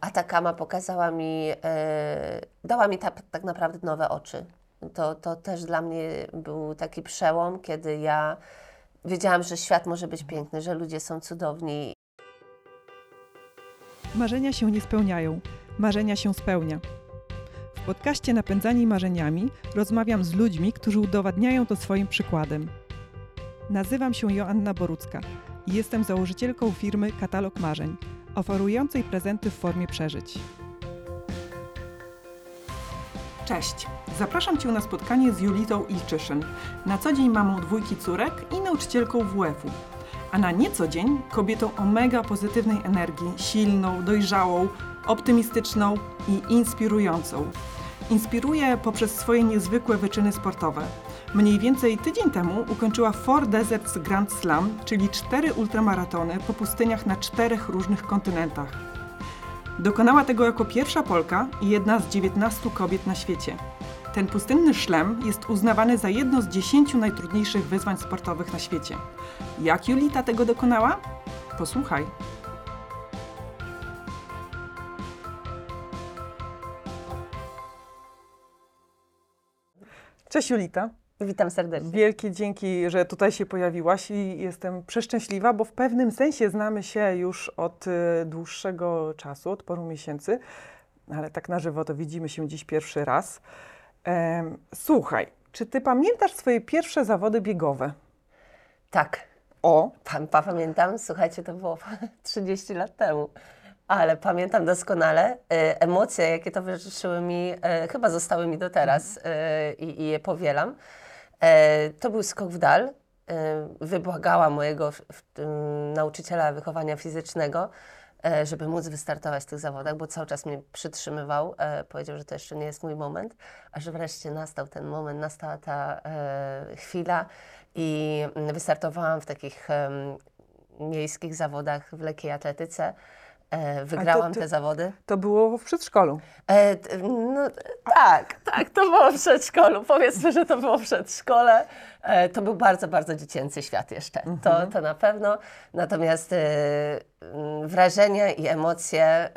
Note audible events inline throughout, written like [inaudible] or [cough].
Atakama pokazała mi, e, dała mi ta, tak naprawdę nowe oczy. To, to też dla mnie był taki przełom, kiedy ja wiedziałam, że świat może być piękny, że ludzie są cudowni. Marzenia się nie spełniają, marzenia się spełnia. W podcaście Napędzani Marzeniami rozmawiam z ludźmi, którzy udowadniają to swoim przykładem. Nazywam się Joanna Borucka i jestem założycielką firmy Katalog Marzeń, oferującej prezenty w formie przeżyć. Cześć! Zapraszam Cię na spotkanie z Julitą Ilczyszyn, na co dzień mamą dwójki córek i nauczycielką WF-u. A na nieco dzień kobietą o mega pozytywnej energii, silną, dojrzałą, optymistyczną i inspirującą. Inspiruje poprzez swoje niezwykłe wyczyny sportowe. Mniej więcej tydzień temu ukończyła Four Deserts Grand Slam, czyli cztery ultramaratony po pustyniach na czterech różnych kontynentach. Dokonała tego jako pierwsza Polka i jedna z 19 kobiet na świecie. Ten pustynny szlem jest uznawany za jedno z 10 najtrudniejszych wyzwań sportowych na świecie. Jak Julita tego dokonała? Posłuchaj. Cześć Julita. Witam serdecznie. Wielkie dzięki, że tutaj się pojawiłaś i jestem przeszczęśliwa, bo w pewnym sensie znamy się już od y, dłuższego czasu, od paru miesięcy, ale tak na żywo to widzimy się dziś pierwszy raz. Słuchaj, czy ty pamiętasz swoje pierwsze zawody biegowe? Tak, O, pan, pa- pamiętam, słuchajcie, to było [laughs] 30 lat temu, ale pamiętam doskonale e, emocje, jakie towarzyszyły mi, e, chyba zostały mi do teraz e, i, i je powielam. E, to był skok w dal. E, wybłagałam mojego nauczyciela wychowania fizycznego, e, żeby móc wystartować w tych zawodach, bo cały czas mnie przytrzymywał. Powiedział, że to jeszcze nie jest mój moment, a że wreszcie nastał ten moment, nastała ta chwila i wystartowałam w takich miejskich zawodach w lekkiej atletyce. E, wygrałam ty- te zawody. to było w przedszkolu. E, t- no, tak, tak, to było w przedszkolu. Powiedzmy, że to było w przedszkole. E, to był bardzo, bardzo dziecięcy świat jeszcze. To, to na pewno. Natomiast e, mm, wrażenia i emocje e,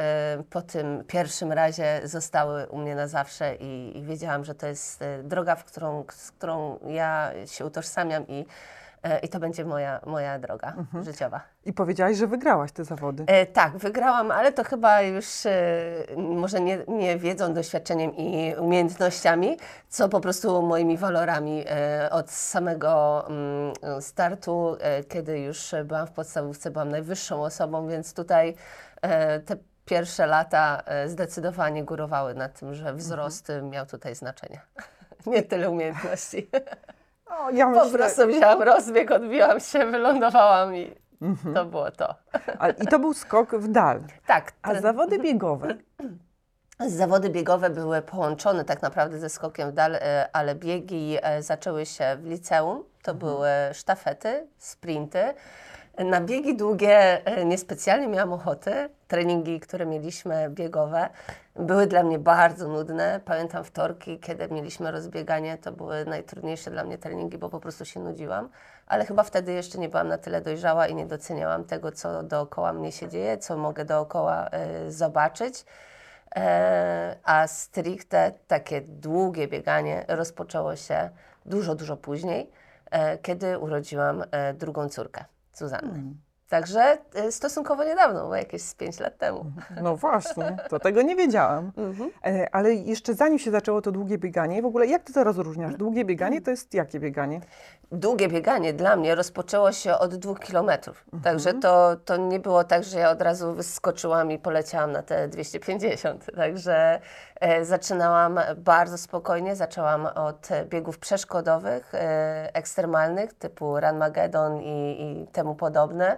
po tym pierwszym razie zostały u mnie na zawsze i, i wiedziałam, że to jest e, droga, w którą, z którą ja się utożsamiam i, i to będzie moja, moja droga życiowa. I powiedziałaś, że wygrałaś te zawody. E, tak, wygrałam, ale to chyba już e, może nie, nie wiedzą, doświadczeniem i umiejętnościami, co po prostu moimi walorami e, od samego mm, startu, e, kiedy już byłam w podstawówce, byłam najwyższą osobą, więc tutaj e, te pierwsze lata e, zdecydowanie górowały na tym, że wzrost e, miał tutaj znaczenie. [laughs] nie tyle umiejętności. [laughs] O, ja po prostu wzięłam rozbieg, odbiłam się, wylądowałam i to było to. A, I to był skok w dal. Tak, A zawody biegowe? Zawody biegowe były połączone tak naprawdę ze skokiem w dal, e, ale biegi e, zaczęły się w liceum. To były sztafety, sprinty. Na biegi długie e, niespecjalnie miałam ochoty. Treningi, które mieliśmy biegowe, były dla mnie bardzo nudne. Pamiętam wtorki, kiedy mieliśmy rozbieganie, to były najtrudniejsze dla mnie treningi, bo po prostu się nudziłam. Ale chyba wtedy jeszcze nie byłam na tyle dojrzała i nie doceniałam tego, co dookoła mnie się dzieje, co mogę dookoła e, zobaczyć. E, a stricte takie długie bieganie rozpoczęło się dużo, dużo później, e, kiedy urodziłam e, drugą córkę, Zuzannę. Także e, stosunkowo niedawno, bo jakieś z 5 lat temu. No właśnie, to tego nie wiedziałam. E, Ale jeszcze zanim się zaczęło to długie bieganie, w ogóle jak ty to rozróżniasz? Długie bieganie to jest jakie bieganie? Długie bieganie dla mnie rozpoczęło się od dwóch kilometrów. Także to, to nie było tak, że ja od razu wyskoczyłam i poleciałam na te 250. Także zaczynałam bardzo spokojnie. Zaczęłam od e, biegów przeszkodowych, e, ekstremalnych, typu Run Magedon i, i temu podobne.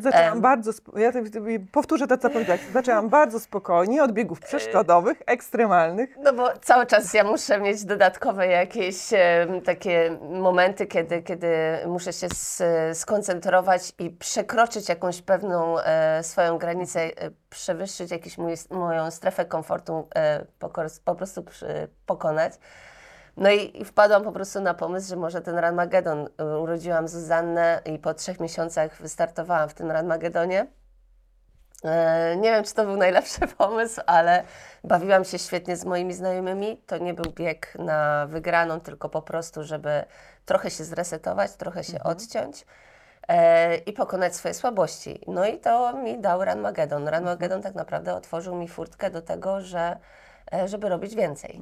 Zaczęłam bardzo, ja tak- powtórzę to, co powiedziałaś. Zaczęłam bardzo spokojnie od biegów przeszkodowych, ekstremalnych. No bo cały czas ja muszę mieć dodatkowe jakieś takie momenty, kiedy, kiedy muszę się skoncentrować i przekroczyć jakąś pewną e, swoją granicę, e, przewyższyć jakąś moją strefę komfortu, e, po prostu pokonać. No i, i wpadłam po prostu na pomysł, że może ten Ranmagedon. Y, Urodziłam Zuzannę i po trzech miesiącach wystartowałam w tym Ranmagedonie. E, Nie wiem, czy to był najlepszy [laughs] pomysł, ale bawiłam się świetnie z moimi znajomymi. To nie był bieg na wygraną, tylko po prostu, żeby trochę się zresetować, trochę się odciąć e, i pokonać swoje słabości. No i to mi dał Run Magedon. Run Magedon tak naprawdę otworzył mi furtkę do tego, że, e, żeby robić więcej.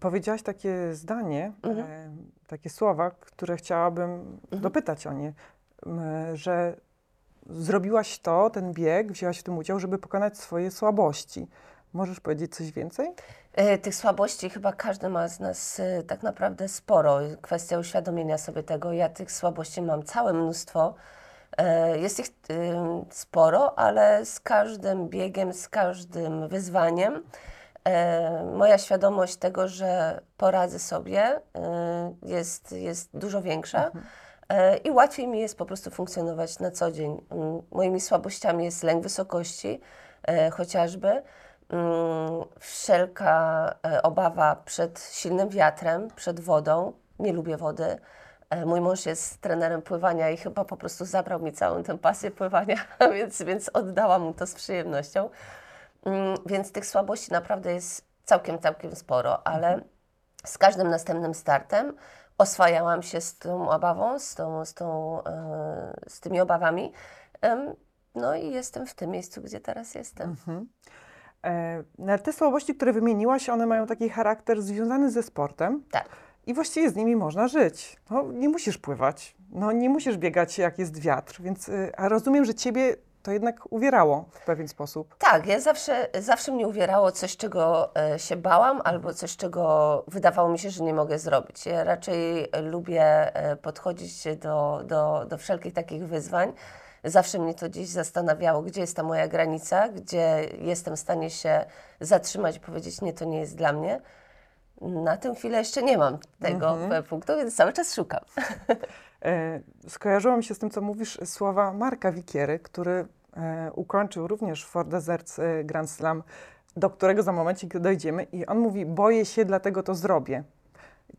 Powiedziałaś takie zdanie, e, takie słowa, które chciałabym dopytać o nie, m, że zrobiłaś to, ten bieg, wzięłaś w tym udział, żeby pokonać swoje słabości. Możesz powiedzieć coś więcej? E, Tych słabości chyba każdy ma z nas e, tak naprawdę sporo. Kwestia uświadomienia sobie tego. Ja tych słabości mam całe mnóstwo. E, Jest ich e, sporo, ale z każdym biegiem, z każdym wyzwaniem e, moja świadomość tego, że poradzę sobie, e, jest, jest dużo większa. E, I łatwiej mi jest po prostu funkcjonować na co dzień. Mm, Moimi słabościami jest lęk wysokości, e, chociażby. Mm, Wszelka e, obawa przed silnym wiatrem, przed wodą. Nie lubię wody. E, Mój mąż jest trenerem pływania i chyba po prostu zabrał mi całą tę pasję pływania, [laughs] więc, więc oddałam mu to z przyjemnością. Mm, Więc tych słabości naprawdę jest całkiem, całkiem sporo, ale z każdym następnym startem oswajałam się z tą obawą, z, tą, z, tą, e, z tymi obawami. No i jestem w tym miejscu, gdzie teraz jestem. E, no ale te słabości, które wymieniłaś, one mają taki charakter związany ze sportem Tak. i właściwie z nimi można żyć. No, nie musisz pływać, no, nie musisz biegać jak jest wiatr, więc y, a rozumiem, że ciebie to jednak uwierało w pewien sposób. Tak, ja zawsze, zawsze mnie uwierało coś, czego e, się bałam, albo coś, czego wydawało mi się, że nie mogę zrobić. Ja raczej lubię e, podchodzić do, do, do wszelkich takich wyzwań. Zawsze mnie to gdzieś zastanawiało, gdzie jest ta moja granica, gdzie jestem w stanie się zatrzymać i powiedzieć, nie, to nie jest dla mnie. Na tę chwilę jeszcze nie mam tego e, punktu, więc cały czas szukam. [laughs] E, skojarzyło mi się z tym, co mówisz, słowa Marka Wikiery, który e, ukończył również Fort Deserts e, Grand Slam, do którego za momencik dojdziemy i on mówi, boję się, dlatego to zrobię.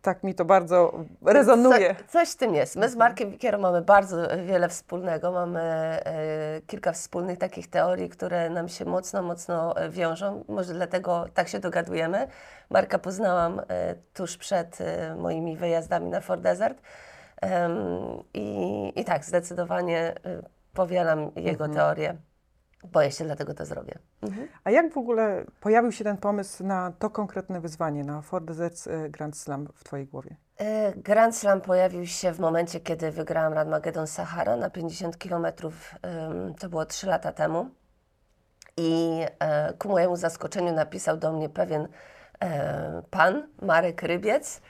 Tak mi to bardzo rezonuje. Co, coś w tym jest. My z Markiem Wikierą mamy bardzo wiele wspólnego. Mamy e, kilka wspólnych takich teorii, które nam się mocno, mocno wiążą. Może dlatego tak się dogadujemy. Marka poznałam e, tuż przed e, moimi wyjazdami na Fort Desert. I, I tak, zdecydowanie e, powielam jego teorię. Boję się, dlatego to zrobię. Mhm. A jak w ogóle pojawił się ten pomysł na to konkretne wyzwanie, na Fort Deserts e, Grand Slam w Twojej głowie? E, Grand Slam pojawił się w momencie, kiedy wygrałam Radmagedon Sahara na 50 km. To było 3 lata temu. I e, ku mojemu zaskoczeniu napisał do mnie pewien e, pan, Marek Rybiec,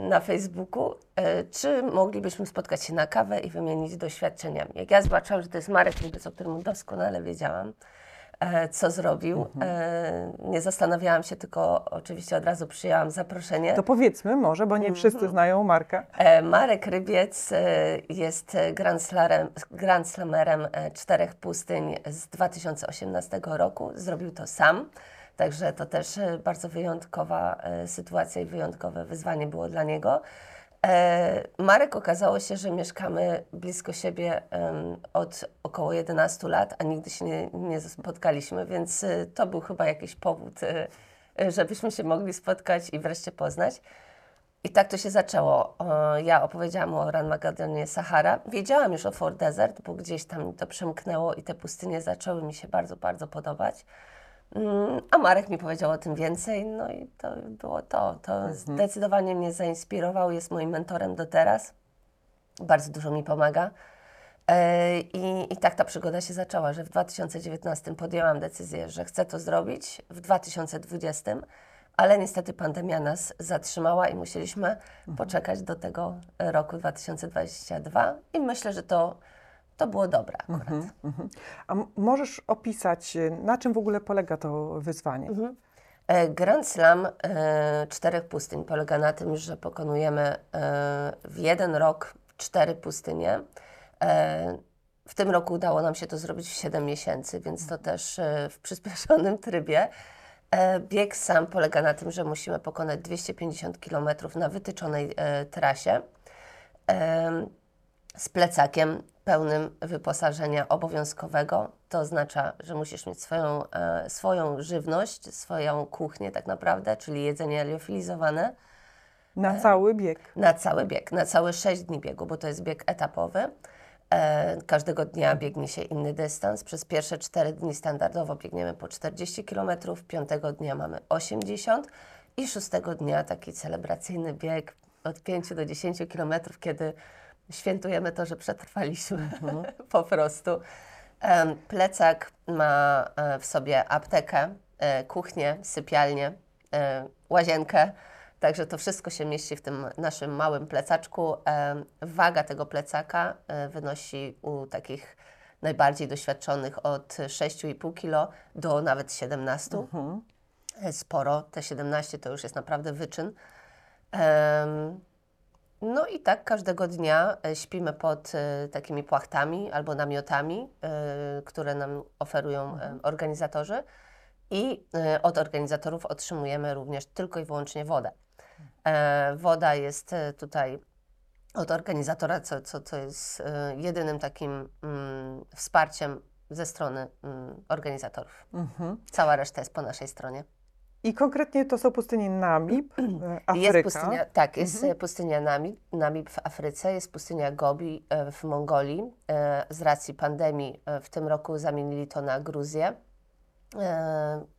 na Facebooku, e, czy moglibyśmy spotkać się na kawę i wymienić doświadczeniami. Jak ja zobaczyłam, że to jest Marek Rybiec, o którym doskonale wiedziałam, e, co zrobił, e, nie zastanawiałam się, tylko oczywiście od razu przyjęłam zaproszenie. To powiedzmy może, bo nie wszyscy znają Marka. E, Marek Rybiec e, jest Grand, Slarem, Grand Slamerem e, czterech pustyń z 2018 roku. Zrobił to sam, także to też e, bardzo wyjątkowa e, sytuacja i wyjątkowe wyzwanie było dla niego. E, Marek okazało się, że mieszkamy blisko siebie od około 11 lat, a nigdy się nie, nie spotkaliśmy, więc to był chyba jakiś powód, żebyśmy się mogli spotkać i wreszcie poznać. I tak to się zaczęło. Ja opowiedziałam o Run Magadonie Sahara. Wiedziałam już o Fort Desert, bo gdzieś tam to przemknęło i te pustynie zaczęły mi się bardzo, bardzo podobać. Mm, A Marek mi powiedział o tym więcej, no i to było to. To zdecydowanie mnie zainspirował, jest moim mentorem do teraz. Bardzo dużo mi pomaga. E, I, I tak ta przygoda się zaczęła, że w 2019 podjęłam decyzję, że chcę to zrobić, w 2020, ale niestety pandemia nas zatrzymała i musieliśmy poczekać do tego roku 2022 i myślę, że to, to było dobre akurat. Mhm. A m- możesz opisać, e, na czym w ogóle polega to wyzwanie? E, Grand Slam e, czterech pustyń polega na tym, że pokonujemy e, w jeden rok cztery pustynie. E, w tym roku udało nam się to zrobić w 7 miesięcy, więc to też e, w przyspieszonym [laughs] trybie. E, bieg sam polega na tym, że musimy pokonać 250 km na wytyczonej trasie. Z plecakiem pełnym wyposażenia obowiązkowego. To oznacza, że musisz mieć swoją, e, swoją żywność, swoją kuchnię tak naprawdę, czyli jedzenie liofilizowane Na cały bieg. na cały bieg, na całe 6 dni biegu, bo to jest bieg etapowy. E, każdego dnia biegnie się inny dystans. Przez pierwsze 4 dni standardowo biegniemy po 40 km, piątego dnia mamy 80 i szóstego dnia taki celebracyjny bieg od 5 do 10 km, kiedy świętujemy to, że przetrwaliśmy [laughs] po prostu. Plecak ma e, w sobie aptekę, e, kuchnię, sypialnię, e, łazienkę. Także to wszystko się mieści w tym naszym małym plecaczku. Waga tego plecaka wynosi u takich najbardziej doświadczonych od 6,5 kg do nawet 17. E, Sporo. Te 17 to już jest naprawdę wyczyn. No i tak każdego dnia e, śpimy pod e, takimi płachtami albo namiotami, e, które nam oferują e, organizatorzy. I od organizatorów otrzymujemy również tylko i wyłącznie wodę. E, woda jest tutaj od organizatora, co, co, co jest jedynym takim mm, wsparciem ze strony mm, organizatorów. Mhm. Cała reszta jest po naszej stronie. I konkretnie to są pustynie Namib, [clears throat] e, Afryka. Jest pustynia, tak, jest e, pustynia Namib, Namib w Afryce, jest pustynia Gobi e, w Mongolii. E, Z racji pandemii w tym roku zamienili to na Gruzję,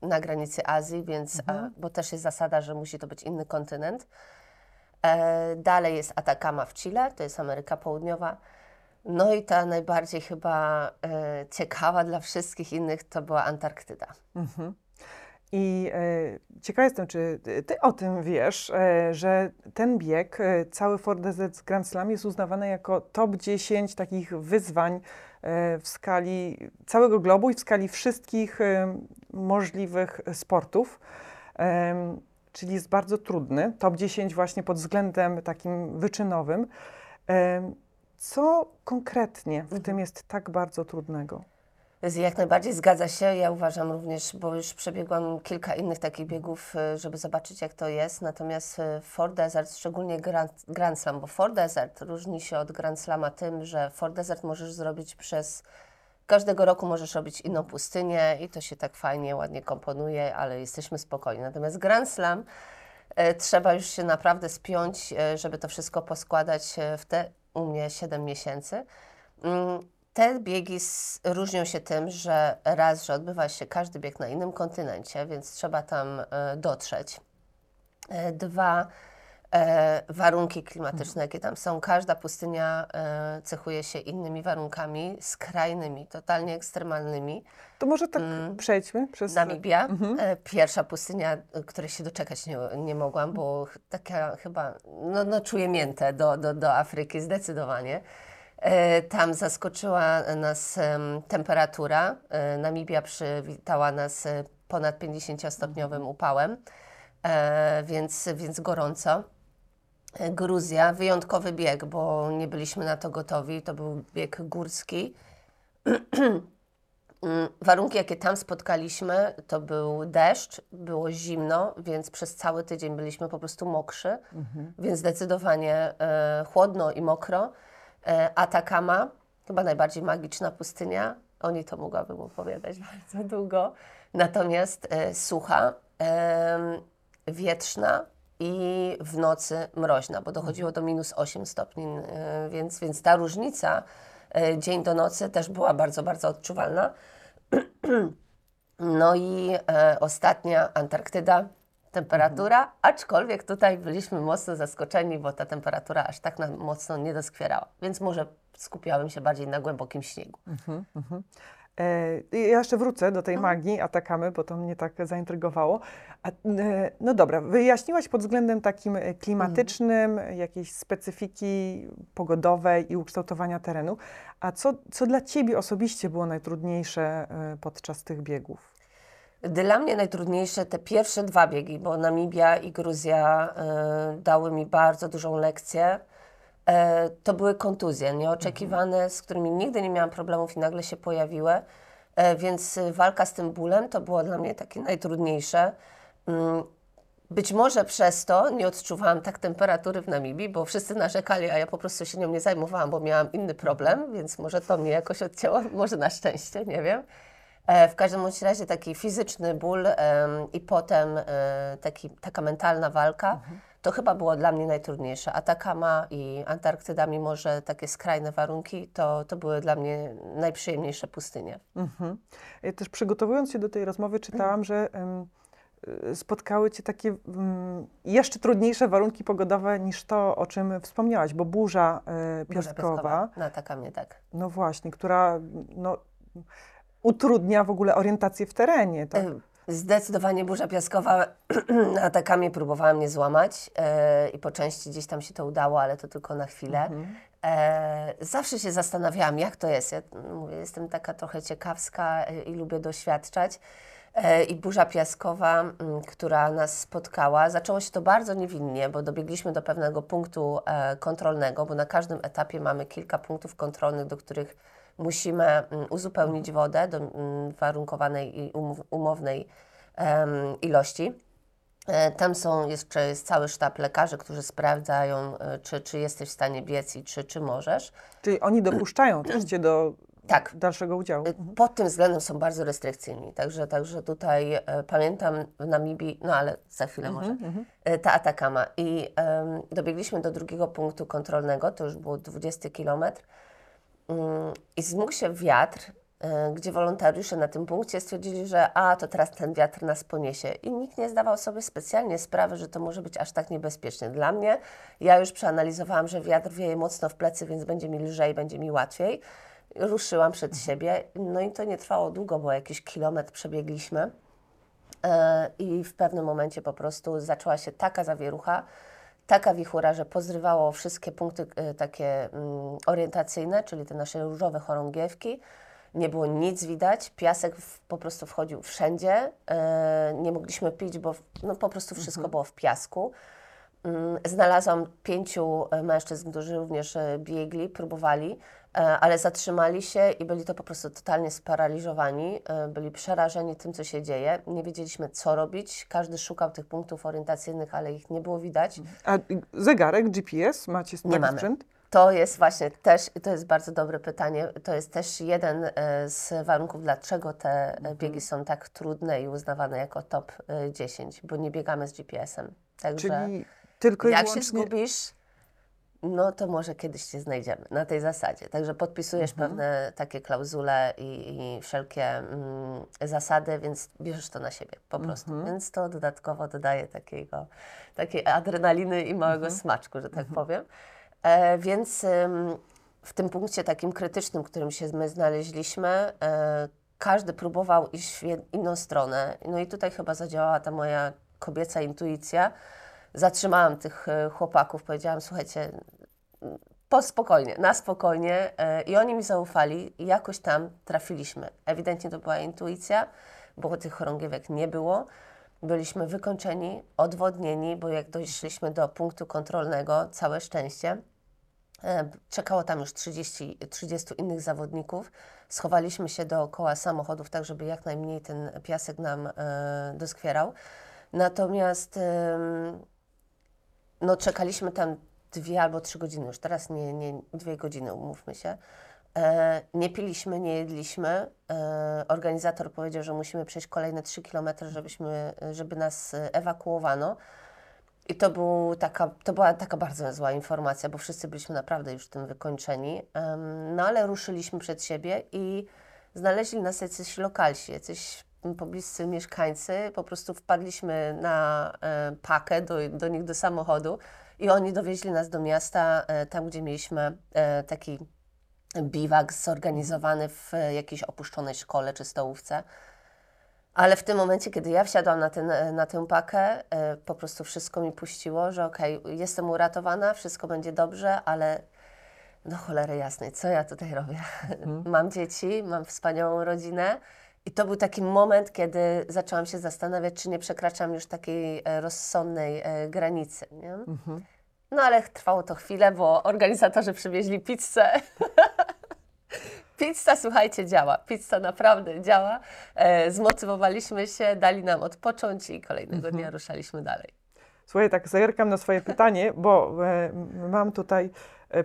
na granicy Azji, więc, a, bo też jest zasada, że musi to być inny kontynent. Dalej jest Atacama w Chile, to jest Ameryka Południowa. No i ta najbardziej chyba ciekawa dla wszystkich innych to była Antarktyda. Mhm. I e, ciekawa jestem, czy ty o tym wiesz, e, że ten bieg, e, cały Fort Desert Grand Slam jest uznawany jako top 10 takich wyzwań e, w skali całego globu i w skali wszystkich e, możliwych sportów. Em, czyli jest bardzo trudny. Top 10 właśnie pod względem takim wyczynowym. Em, co konkretnie w tym jest tak bardzo trudnego? Jak najbardziej zgadza się. Ja uważam również, bo już przebiegłam kilka innych takich biegów, y, żeby zobaczyć, jak to jest. Natomiast y, Fort Desert, szczególnie Grand, Grand Slam, bo Fort Desert różni się od Grand Slama tym, że Fort Desert możesz zrobić przez. Każdego roku możesz robić inną pustynię i to się tak fajnie, ładnie komponuje, ale jesteśmy spokojni. Natomiast Grand Slam e, trzeba już się naprawdę spiąć, e, żeby to wszystko poskładać w te u mnie 7 miesięcy. Mm, Te biegi różnią się tym, że raz, że odbywa się każdy bieg na innym kontynencie, więc trzeba tam e, dotrzeć. E, Dwa, e, warunki klimatyczne, jakie tam są. Każda pustynia cechuje się innymi warunkami, skrajnymi, totalnie ekstremalnymi. To może tak Mm. przejdźmy przez... Namibia, e, pierwsza pustynia, której się doczekać nie, nie mogłam, bo taka chyba, no, no czuję miętę do, do, do Afryki, zdecydowanie. E, Tam zaskoczyła nas em, temperatura. E, Namibia przywitała nas e, ponad 50-stopniowym upałem, więc, więc gorąco. Gruzja, wyjątkowy bieg, bo nie byliśmy na to gotowi. To był bieg górski. [clears throat] Mm, Warunki, jakie tam spotkaliśmy, to był deszcz, było zimno, więc przez cały tydzień byliśmy po prostu mokrzy, więc zdecydowanie chłodno i mokro. E, Atakama, chyba najbardziej magiczna pustynia, o niej to mogłabym opowiadać [laughs] bardzo długo. Natomiast e, sucha, wietrzna i w nocy mroźna, bo dochodziło do minus 8 stopni, e, więc, więc ta różnica dzień do nocy też była bardzo, bardzo odczuwalna. [clears throat] No i ostatnia Antarktyda, temperatura, aczkolwiek tutaj byliśmy mocno zaskoczeni, bo ta temperatura aż tak nam mocno nie doskwierała, więc może skupiałem się bardziej na głębokim śniegu. E, ja jeszcze wrócę do tej magii Atakamy, bo to mnie tak zaintrygowało. A, e, no dobra, wyjaśniłaś pod względem takim e, klimatycznym, jakiejś specyfiki pogodowej i ukształtowania terenu. A co, co dla Ciebie osobiście było najtrudniejsze podczas tych biegów? Dla mnie najtrudniejsze te pierwsze dwa biegi, bo Namibia i Gruzja e, dały mi bardzo dużą lekcję. E, to były kontuzje nieoczekiwane, z którymi nigdy nie miałam problemów i nagle się pojawiły. E, więc walka z tym bólem to było dla mnie takie najtrudniejsze. Mm, Być może przez to nie odczuwałam tak temperatury w Namibii, bo wszyscy narzekali, a ja po prostu się nią nie zajmowałam, bo miałam inny problem, więc może to mnie jakoś odcięło, może na szczęście, nie wiem. E, w każdym bądź razie taki fizyczny ból i potem e, taki, taka mentalna walka, to chyba było dla mnie najtrudniejsze. Atakama i Antarktyda, mimo że takie skrajne warunki, to, to były dla mnie najprzyjemniejsze pustynie. Mhm. Ja też przygotowując się do tej rozmowy czytałam, że em, y, spotkały Cię takie mm, jeszcze trudniejsze warunki pogodowe niż to, o czym wspomniałaś, bo burza y, Burza piaskowa, No, Atakamy, tak. no właśnie, która no, utrudnia w ogóle orientację w terenie. Tak? Zdecydowanie burza piaskowa [clears throat] atakami próbowała mnie złamać e, i po części gdzieś tam się to udało, ale to tylko na chwilę. E, zawsze się zastanawiałam, jak to jest. Ja mówię, jestem taka trochę ciekawska e, i lubię doświadczać. E, I burza piaskowa, m, która nas spotkała, zaczęło się to bardzo niewinnie, bo dobiegliśmy do pewnego punktu e, kontrolnego, bo na każdym etapie mamy kilka punktów kontrolnych, do których musimy mm, uzupełnić wodę do mm, warunkowanej i umownej ilości. E, Tam są jeszcze jest cały sztab lekarzy, którzy sprawdzają, e, czy, czy jesteś w stanie biec i czy, czy możesz. Czyli oni dopuszczają też Cię do [clears throat] Tak. dalszego udziału. Pod tym względem są bardzo restrykcyjni. Także, także tutaj e, pamiętam w Namibii, no ale za chwilę może, e, ta Atakama. I dobiegliśmy do drugiego punktu kontrolnego, to już było 20 kilometr. Mm, I zmógł się wiatr, e, gdzie wolontariusze na tym punkcie stwierdzili, że a, to teraz ten wiatr nas poniesie. I nikt nie zdawał sobie specjalnie sprawy, że to może być aż tak niebezpieczne. Dla mnie, ja już przeanalizowałam, że wiatr wieje mocno w plecy, więc będzie mi lżej, będzie mi łatwiej. Ruszyłam przed siebie, no i to nie trwało długo, bo jakiś kilometr przebiegliśmy. E, I w pewnym momencie po prostu zaczęła się taka zawierucha, taka wichura, że pozrywało wszystkie punkty e, takie mm, orientacyjne, czyli te nasze różowe chorągiewki. Nie było nic widać, piasek w, po prostu wchodził wszędzie. E, nie mogliśmy pić, bo no, po prostu wszystko było w piasku. Mm, Znalazłam pięciu e, mężczyzn, którzy również e, biegli, próbowali, ale zatrzymali się i byli to po prostu totalnie sparaliżowani. e, Byli przerażeni tym, co się dzieje. Nie wiedzieliśmy, co robić. Każdy szukał tych punktów orientacyjnych, ale ich nie było widać. A zegarek, GPS, macie Nie taki mamy. sprzęt? To jest właśnie też, to jest bardzo dobre pytanie. To jest też jeden e, z warunków, dlaczego te e, biegi są tak trudne i uznawane jako top e, 10, bo nie biegamy z GPS-em. Także Czyli tylko i jak się wyłącznie... zgubisz, no to może kiedyś się znajdziemy na tej zasadzie. Także podpisujesz Mhm. pewne takie klauzule i, i wszelkie mm, zasady, więc bierzesz to na siebie po prostu. Mhm. Więc to dodatkowo dodaje takiego, takiej adrenaliny i małego Mhm. smaczku, że tak powiem. E, więc ym, w tym punkcie takim krytycznym, w którym się my znaleźliśmy, e, każdy próbował iść w jed- inną stronę. No i tutaj chyba zadziałała ta moja kobieca intuicja. Zatrzymałam tych e, chłopaków, powiedziałam, słuchajcie, po spokojnie, na spokojnie e, i oni mi zaufali i jakoś tam trafiliśmy. Ewidentnie to była intuicja, bo tych chorągiewek nie było. Byliśmy wykończeni, odwodnieni, bo jak doszliśmy do punktu kontrolnego, całe szczęście, E, Czekało tam już 30, 30 innych zawodników. Schowaliśmy się dookoła samochodów, tak żeby jak najmniej ten piasek nam doskwierał. Natomiast no, czekaliśmy tam dwie albo trzy godziny, już teraz nie, nie dwie godziny, umówmy się. E, nie piliśmy, nie jedliśmy. E, organizator powiedział, że musimy przejść kolejne 3 kilometry, żebyśmy, żeby nas e, ewakuowano. I to, był taka, to była taka bardzo zła informacja, bo wszyscy byliśmy naprawdę już tym wykończeni. Em, no ale ruszyliśmy przed siebie i znaleźli nas jacyś lokalsi, jacyś pobliscy mieszkańcy. Po prostu wpadliśmy na e, pakę do, do nich do samochodu i oni dowieźli nas do miasta, e, tam gdzie mieliśmy e, taki biwak zorganizowany w jakiejś opuszczonej szkole czy stołówce. Ale w tym momencie, kiedy ja wsiadłam na, ten, na tę pakę, po prostu wszystko mi puściło, że okej, jestem uratowana, wszystko będzie dobrze, ale no cholery jasnej, co ja tutaj robię? mam dzieci, mam wspaniałą rodzinę i to był taki moment, kiedy zaczęłam się zastanawiać, czy nie przekraczam już takiej e, rozsądnej e, granicy, nie? No ale trwało to chwilę, bo organizatorzy przywieźli pizzę. [laughs] Pizza, słuchajcie, działa. Pizza naprawdę działa. E, zmotywowaliśmy się, dali nam odpocząć i kolejnego dnia ruszaliśmy dalej. Słuchaj, tak zerkam na swoje pytanie, bo e, mam tutaj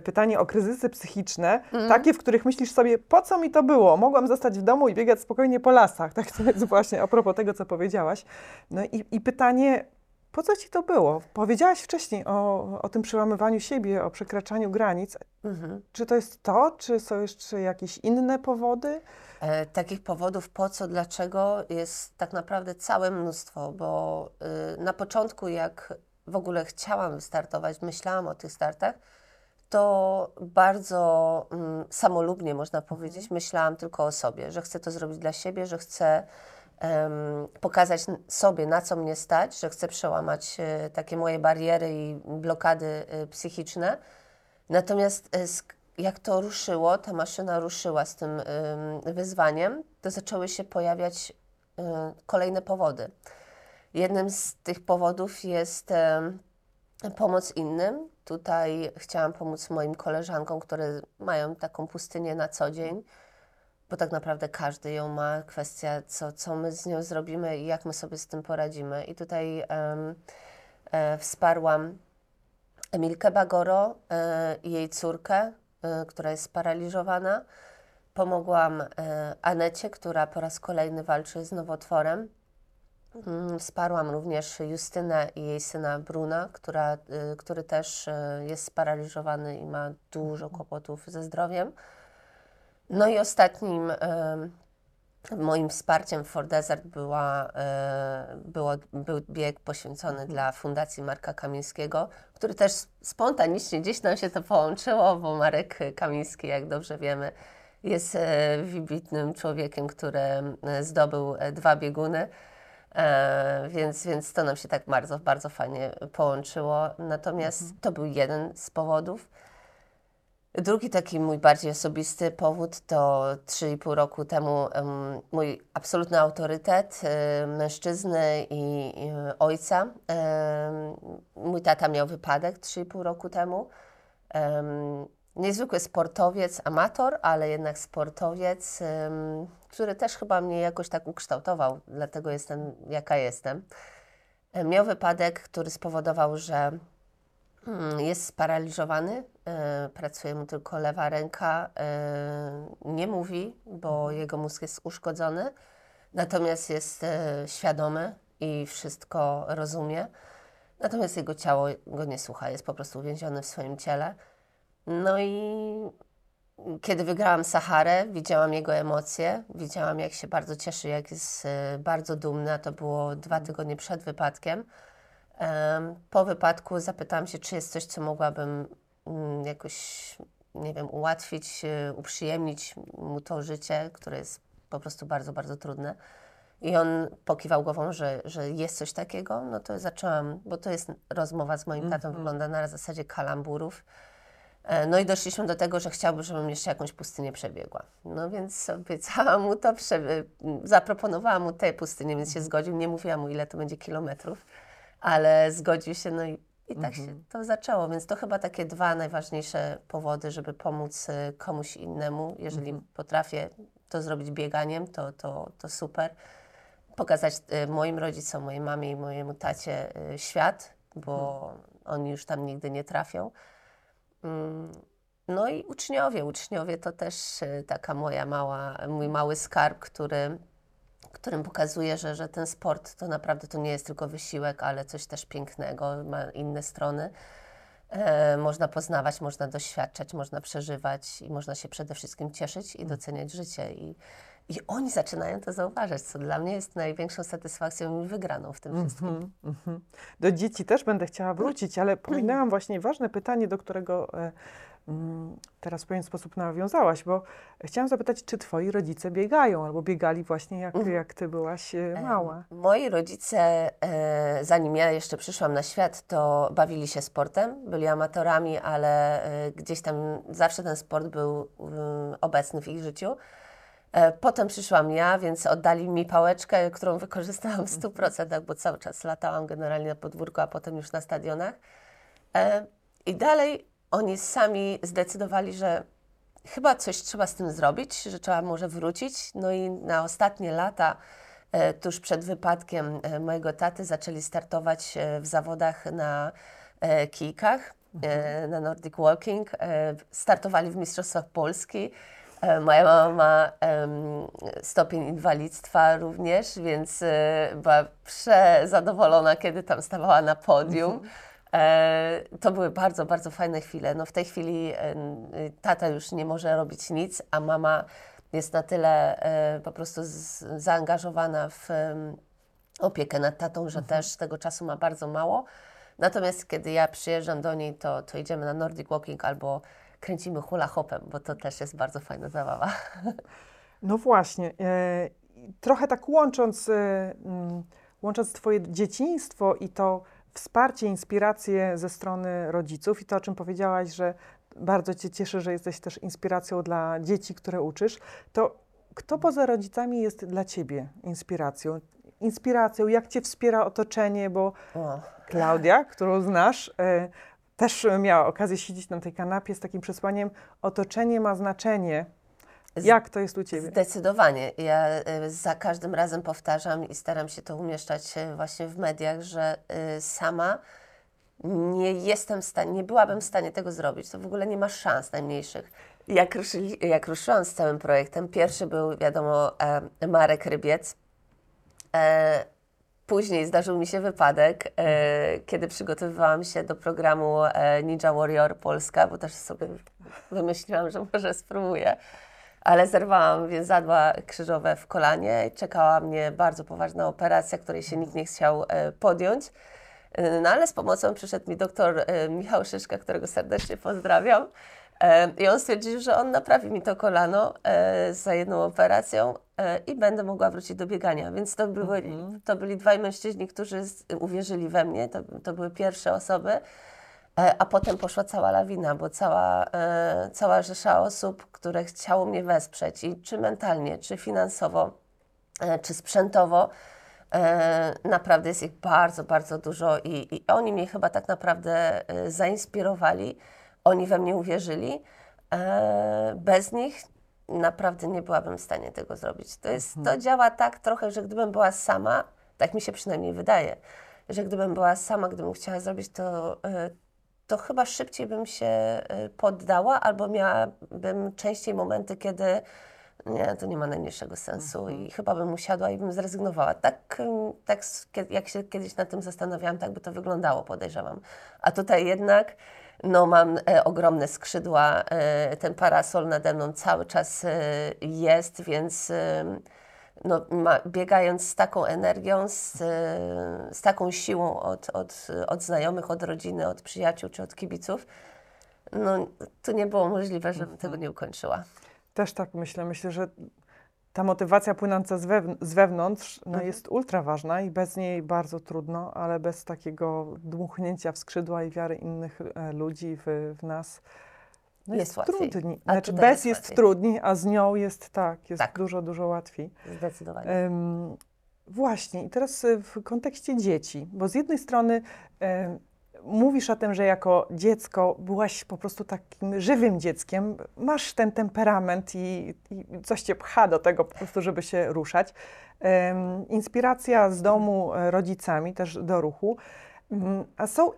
pytanie o kryzysy psychiczne, takie, w których myślisz sobie, po co mi to było? Mogłam zostać w domu i biegać spokojnie po lasach. [laughs] Tak to jest właśnie a propos tego, co powiedziałaś. No i, i pytanie, po co ci to było? Powiedziałaś wcześniej o, o tym przełamywaniu siebie, o przekraczaniu granic. Mhm. Czy to jest to, czy są jeszcze jakieś inne powody? E, takich powodów po co, dlaczego jest tak naprawdę całe mnóstwo, bo y, na początku jak w ogóle chciałam wystartować, myślałam o tych startach, to bardzo mm, samolubnie można powiedzieć, myślałam tylko o sobie, że chcę to zrobić dla siebie, że chcę em, pokazać sobie, na co mnie stać, że chcę przełamać e, takie moje bariery i blokady e, psychiczne. Natomiast e, jak to ruszyło, ta maszyna ruszyła z tym ym, wyzwaniem, to zaczęły się pojawiać kolejne powody. Jednym z tych powodów jest pomoc innym. Tutaj chciałam pomóc moim koleżankom, które mają taką pustynię na co dzień, bo tak naprawdę każdy ją ma. Kwestia, co, co my z nią zrobimy i jak my sobie z tym poradzimy. I tutaj em, e, wsparłam Emilkę Bagoro e, i jej córkę, e, która jest sparaliżowana. Pomogłam e, Anecie, która po raz kolejny walczy z nowotworem. Mm, Wsparłam również Justynę i jej syna Bruna, która, y, który też y, jest sparaliżowany i ma dużo kłopotów ze zdrowiem. No i ostatnim em, moim wsparciem w For Desert była, było, był bieg poświęcony dla Fundacji Marka Kamińskiego, który też spontanicznie gdzieś nam się to połączyło, bo Marek Kamiński, jak dobrze wiemy, jest wybitnym człowiekiem, który zdobył dwa bieguny. E, więc, więc to nam się tak bardzo, bardzo fajnie połączyło. Natomiast to był jeden z powodów. Drugi taki mój bardziej osobisty powód to 3,5 roku temu em, mój absolutny autorytet e, mężczyzny i, i ojca. Em, mój tata miał wypadek 3,5 roku temu. Em, niezwykły sportowiec, amator, ale jednak sportowiec, który też chyba mnie jakoś tak ukształtował, dlatego jestem jaka jestem. E, Miał wypadek, który spowodował, że Mm, Jest sparaliżowany, e, pracuje mu tylko lewa ręka, e, nie mówi, bo jego mózg jest uszkodzony, natomiast jest świadomy i wszystko rozumie. Natomiast jego ciało go nie słucha, jest po prostu uwięziony w swoim ciele. No i kiedy wygrałam Saharę, widziałam jego emocje, widziałam jak się bardzo cieszy, jak jest e, bardzo dumny, a to było dwa tygodnie przed wypadkiem. Em, Po wypadku zapytałam się, czy jest coś, co mogłabym mm, jakoś, nie wiem, ułatwić, e, uprzyjemnić mu to życie, które jest po prostu bardzo, bardzo trudne. I on pokiwał głową, że, że jest coś takiego, no to zaczęłam, bo to jest rozmowa z moim tatą, wygląda na zasadzie kalamburów. E, No i doszliśmy do tego, że chciałby, żebym jeszcze jakąś pustynię przebiegła. No więc obiecałam mu to, zaproponowałam mu tę pustynię, więc się zgodził. Nie mówiłam mu, ile to będzie kilometrów, ale zgodził się, no i, i tak się to zaczęło. Więc to chyba takie dwa najważniejsze powody, żeby pomóc e, komuś innemu. Jeżeli potrafię to zrobić bieganiem, to, to, to super. Pokazać e, moim rodzicom, mojej mamie i mojemu tacie e, świat, bo oni już tam nigdy nie trafią. Mm, No i uczniowie. Uczniowie to też e, taka moja mała, mój mały skarb, który, którym pokazuje, że, że ten sport to naprawdę to nie jest tylko wysiłek, ale coś też pięknego, ma inne strony. E, można poznawać, można doświadczać, można przeżywać i można się przede wszystkim cieszyć i doceniać życie. I, I oni zaczynają to zauważać, co dla mnie jest największą satysfakcją i wygraną w tym wszystkim. Mhm, mhm. Do dzieci też będę chciała wrócić, ale [clears throat] pominęłam właśnie ważne pytanie, do którego e, mm, teraz w pewien sposób nawiązałaś, bo chciałam zapytać, czy twoi rodzice biegają albo biegali właśnie jak, jak ty byłaś e, mała? Moi rodzice, e, zanim ja jeszcze przyszłam na świat, to bawili się sportem, byli amatorami, ale e, gdzieś tam zawsze ten sport był mm, obecny w ich życiu. E, potem przyszłam ja, więc oddali mi pałeczkę, którą wykorzystałam w 100%, bo cały czas latałam generalnie na podwórku, a potem już na stadionach. E, I dalej oni sami zdecydowali, że chyba coś trzeba z tym zrobić, że trzeba może wrócić. No i na ostatnie lata e, tuż przed wypadkiem mojego taty zaczęli startować w zawodach na kijkach, e, na Nordic Walking. Startowali w Mistrzostwach Polski. E, Moja mama ma stopień inwalidztwa również, więc e, była przezadowolona, kiedy tam stawała na podium. E, to były bardzo, bardzo fajne chwile. No w tej chwili tata już nie może robić nic, a mama jest na tyle po prostu zaangażowana w opiekę nad tatą, że też tego czasu ma bardzo mało. Natomiast kiedy ja przyjeżdżam do niej, to, to idziemy na Nordic Walking albo kręcimy hula hopem, bo to też jest bardzo fajna zabawa. [laughs] No właśnie. E, trochę tak łącząc, e, mm, łącząc Twoje dzieciństwo i to wsparcie, inspiracje ze strony rodziców i to, o czym powiedziałaś, że bardzo Cię cieszy, że jesteś też inspiracją dla dzieci, które uczysz, to kto poza rodzicami jest dla Ciebie inspiracją? Inspiracją, jak Cię wspiera otoczenie, bo O. Klaudia, którą znasz, e, też miała okazję siedzieć na tej kanapie z takim przesłaniem: Otoczenie ma znaczenie. Jak to jest u ciebie? Zdecydowanie. Ja y, za każdym razem powtarzam i staram się to umieszczać y, właśnie w mediach, że sama nie jestem w stanie, nie byłabym w stanie tego zrobić. To w ogóle nie ma szans najmniejszych. Jak, ruszyli, jak ruszyłam z całym projektem, pierwszy był, wiadomo, e, Marek Rybiec. Później zdarzył mi się wypadek, e, kiedy przygotowywałam się do programu e, Ninja Warrior Polska, bo też sobie wymyśliłam, że może spróbuję ale zerwałam więzadła krzyżowe w kolanie i czekała mnie bardzo poważna operacja, której się nikt nie chciał e, podjąć. E, No ale z pomocą przyszedł mi doktor e, Michał Szyszka, którego serdecznie pozdrawiam. E, I on stwierdził, że on naprawi mi to kolano e, za jedną operacją e, i będę mogła wrócić do biegania. Więc to, były, to byli dwaj mężczyźni, którzy uwierzyli we mnie. To, to były pierwsze osoby. A potem poszła cała lawina, bo cała, cała rzesza osób, które chciało mnie wesprzeć, i czy mentalnie, czy finansowo, czy sprzętowo, naprawdę jest ich bardzo, bardzo dużo i, i oni mnie chyba tak naprawdę zainspirowali, oni we mnie uwierzyli. E, bez nich naprawdę nie byłabym w stanie tego zrobić. To, jest, to działa tak trochę, że gdybym była sama, tak mi się przynajmniej wydaje, że gdybym była sama, gdybym chciała zrobić to, e, to chyba szybciej bym się e, poddała, albo miałabym częściej momenty, kiedy nie, to nie ma najmniejszego sensu i chyba bym usiadła i bym zrezygnowała. Tak, ym, tak jak się kiedyś nad tym zastanawiałam, tak by to wyglądało, podejrzewam. A tutaj jednak no, mam e, ogromne skrzydła, e, ten parasol nade mną cały czas e, jest, więc em, no, ma, biegając z taką energią, z, e, z taką siłą od, od, od znajomych, od rodziny, od przyjaciół czy od kibiców, no, to nie było możliwe, żebym tego nie ukończyła. Też tak myślę. Myślę, że ta motywacja płynąca z, wewn- z wewnątrz no, Mhm. jest ultra ważna i bez niej bardzo trudno, ale bez takiego dmuchnięcia w skrzydła i wiary innych e, ludzi w, w nas no Jest łatwiej. trudniej. Znaczy bez jest jest, łatwiej. trudniej, a z nią jest tak, jest Tak. dużo, dużo łatwiej. Zdecydowanie. Em, właśnie, i teraz e, w kontekście dzieci, bo z jednej strony em, mówisz o tym, że jako dziecko byłaś po prostu takim żywym dzieckiem, masz ten temperament i, i coś cię pcha do tego po prostu, żeby się ruszać. Em, inspiracja z domu e, rodzicami też do ruchu, Mm, a są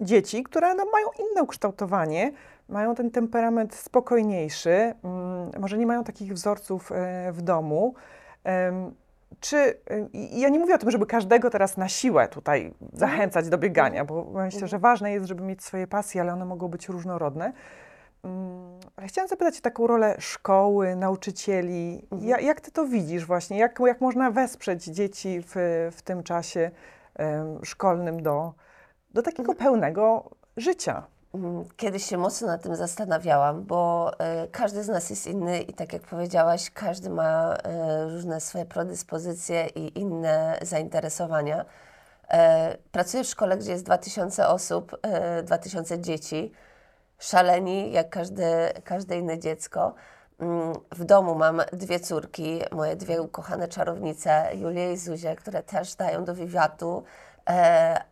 dzieci, które no, mają inne ukształtowanie, mają ten temperament spokojniejszy, mm, może nie mają takich wzorców e, w domu. Czy, y, ja nie mówię o tym, żeby każdego teraz na siłę tutaj zachęcać do biegania, bo myślę, że ważne jest, żeby mieć swoje pasje, ale one mogą być różnorodne. Mm, Ale chciałam zapytać o taką rolę szkoły, nauczycieli. Ja, jak ty to widzisz właśnie? Jak, jak można wesprzeć dzieci w, w tym czasie em, szkolnym do, do takiego pełnego życia? Mm, Kiedyś się mocno nad tym zastanawiałam, bo e, każdy z nas jest inny i tak jak powiedziałaś, każdy ma e, różne swoje predyspozycje i inne zainteresowania. E, pracuję w szkole, gdzie jest 2000 osób, e, 2000 dzieci, szaleni jak każde, każde inne dziecko. Mm, W domu mam dwie córki, moje dwie ukochane czarownice, Julię i Zuzię, które też dają do wywiadu,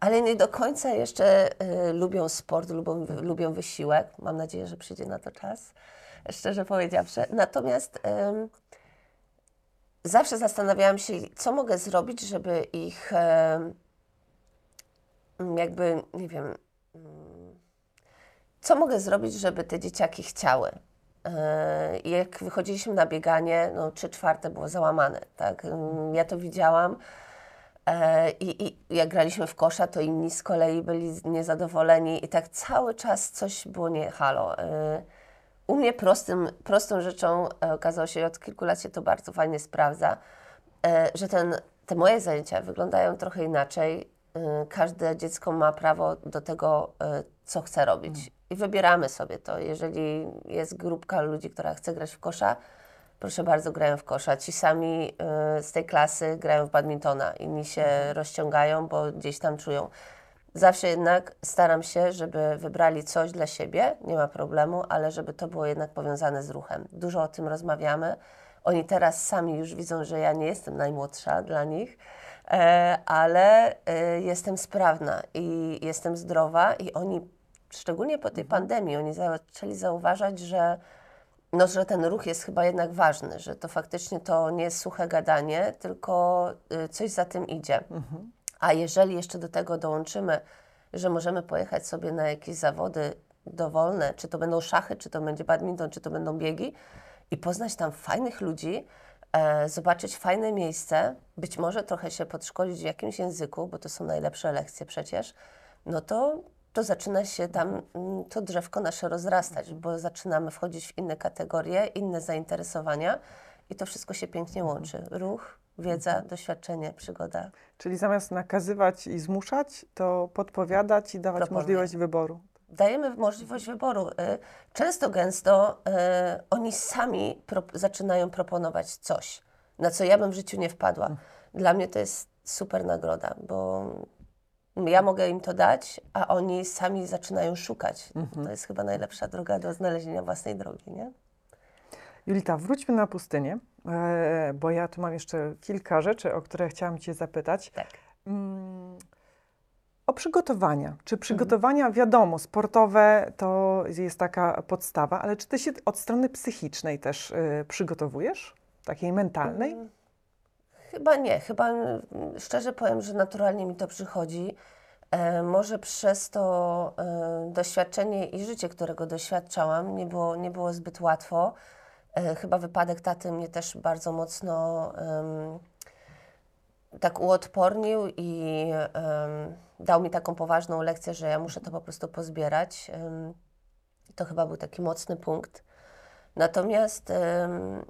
ale nie do końca jeszcze e, lubią sport, lubią, lubią wysiłek. Mam nadzieję, że przyjdzie na to czas, szczerze powiedziawszy. Natomiast zawsze zastanawiałam się, co mogę zrobić, żeby ich e, jakby, nie wiem, co mogę zrobić, żeby te dzieciaki chciały. E, jak wychodziliśmy na bieganie, no trzy czwarte było załamane, tak? Ja to widziałam. E, I, I jak graliśmy w kosza, to inni z kolei byli niezadowoleni i tak cały czas coś było nie halo. E, U mnie prostym, prostą rzeczą e, okazało się, od kilku lat się to bardzo fajnie sprawdza, że ten, te moje zajęcia wyglądają trochę inaczej. Każde dziecko ma prawo do tego, co chce robić. I wybieramy sobie to. Jeżeli jest grupka ludzi, która chce grać w kosza, proszę bardzo, grają w kosza. Ci sami y, z tej klasy grają w badmintona. Inni się rozciągają, bo gdzieś tam czują. Zawsze jednak staram się, żeby wybrali coś dla siebie, nie ma problemu, ale żeby to było jednak powiązane z ruchem. Dużo o tym rozmawiamy. Oni teraz sami już widzą, że ja nie jestem najmłodsza dla nich, e, ale e, jestem sprawna i jestem zdrowa i oni, szczególnie po tej pandemii, oni zaczęli zauważać, że no, że ten ruch jest chyba jednak ważny, że to faktycznie to nie jest suche gadanie, tylko y, coś za tym idzie. A jeżeli jeszcze do tego dołączymy, że możemy pojechać sobie na jakieś zawody dowolne, czy to będą szachy, czy to będzie badminton, czy to będą biegi i poznać tam fajnych ludzi, e, zobaczyć fajne miejsce, być może trochę się podszkolić w jakimś języku, bo to są najlepsze lekcje przecież, no to, to zaczyna się tam mm, to drzewko nasze rozrastać, bo zaczynamy wchodzić w inne kategorie, inne zainteresowania i to wszystko się pięknie łączy. Ruch, wiedza, doświadczenie, przygoda. Czyli zamiast nakazywać i zmuszać, to podpowiadać i dawać Proponuję. możliwość wyboru. Dajemy możliwość wyboru. Y, Często, gęsto y, oni sami pro, zaczynają proponować coś, na co ja bym w życiu nie wpadła. Dla mnie to jest super nagroda, bo ja mogę im to dać, a oni sami zaczynają szukać. To jest chyba najlepsza droga do znalezienia własnej drogi, nie? Julita, wróćmy na pustynię, e, bo ja tu mam jeszcze kilka rzeczy, o które chciałam Cię zapytać. Tak. Mm, O przygotowania. Czy przygotowania, wiadomo, sportowe to jest taka podstawa, ale czy Ty się od strony psychicznej też y, przygotowujesz? Takiej mentalnej? Chyba nie. Chyba mm, szczerze powiem, że naturalnie mi to przychodzi. E, może przez to e, doświadczenie i życie, którego doświadczałam, nie było, nie było zbyt łatwo. E, chyba wypadek taty mnie też bardzo mocno em, tak uodpornił i em, dał mi taką poważną lekcję, że ja muszę to po prostu pozbierać. Em, to chyba był taki mocny punkt. Natomiast em,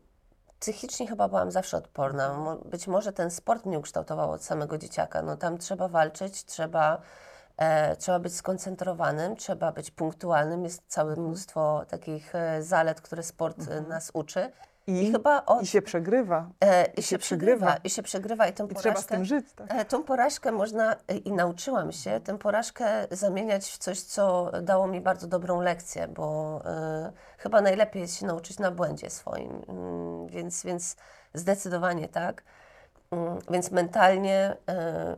psychicznie chyba byłam zawsze odporna. Mo- Być może ten sport mnie ukształtował od samego dzieciaka. No tam trzeba walczyć, trzeba, e, trzeba być skoncentrowanym, trzeba być punktualnym. Jest całe mnóstwo takich e, zalet, które sport e, nas uczy. I, chyba od, I się przegrywa. e, i się się przegrywa. przegrywa. I się przegrywa i tą I porażkę... trzeba z tym żyć. Tak? E, Tą porażkę można e, i nauczyłam się tę porażkę zamieniać w coś, co dało mi bardzo dobrą lekcję, bo e, chyba najlepiej jest się nauczyć na błędzie swoim, Mm, więc, więc zdecydowanie tak. Mm, Więc mentalnie e,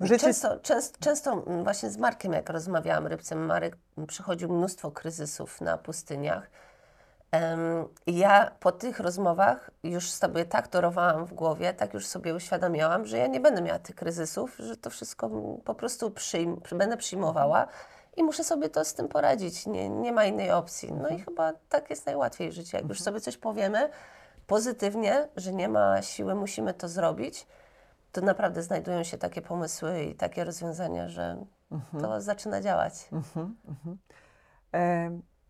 Życie- często, często, często mm, właśnie z Markiem, jak rozmawiałam rybcem, Marek przychodził mnóstwo kryzysów na pustyniach. Ja po tych rozmowach już sobie tak torowałam w głowie, tak już sobie uświadamiałam, że ja nie będę miała tych kryzysów, że to wszystko po prostu przyjm, będę przyjmowała i muszę sobie to z tym poradzić. Nie, nie ma innej opcji. No i chyba tak jest najłatwiej w życiu. Jak już sobie coś powiemy pozytywnie, że nie ma siły, musimy to zrobić, to naprawdę znajdują się takie pomysły i takie rozwiązania, że to zaczyna działać.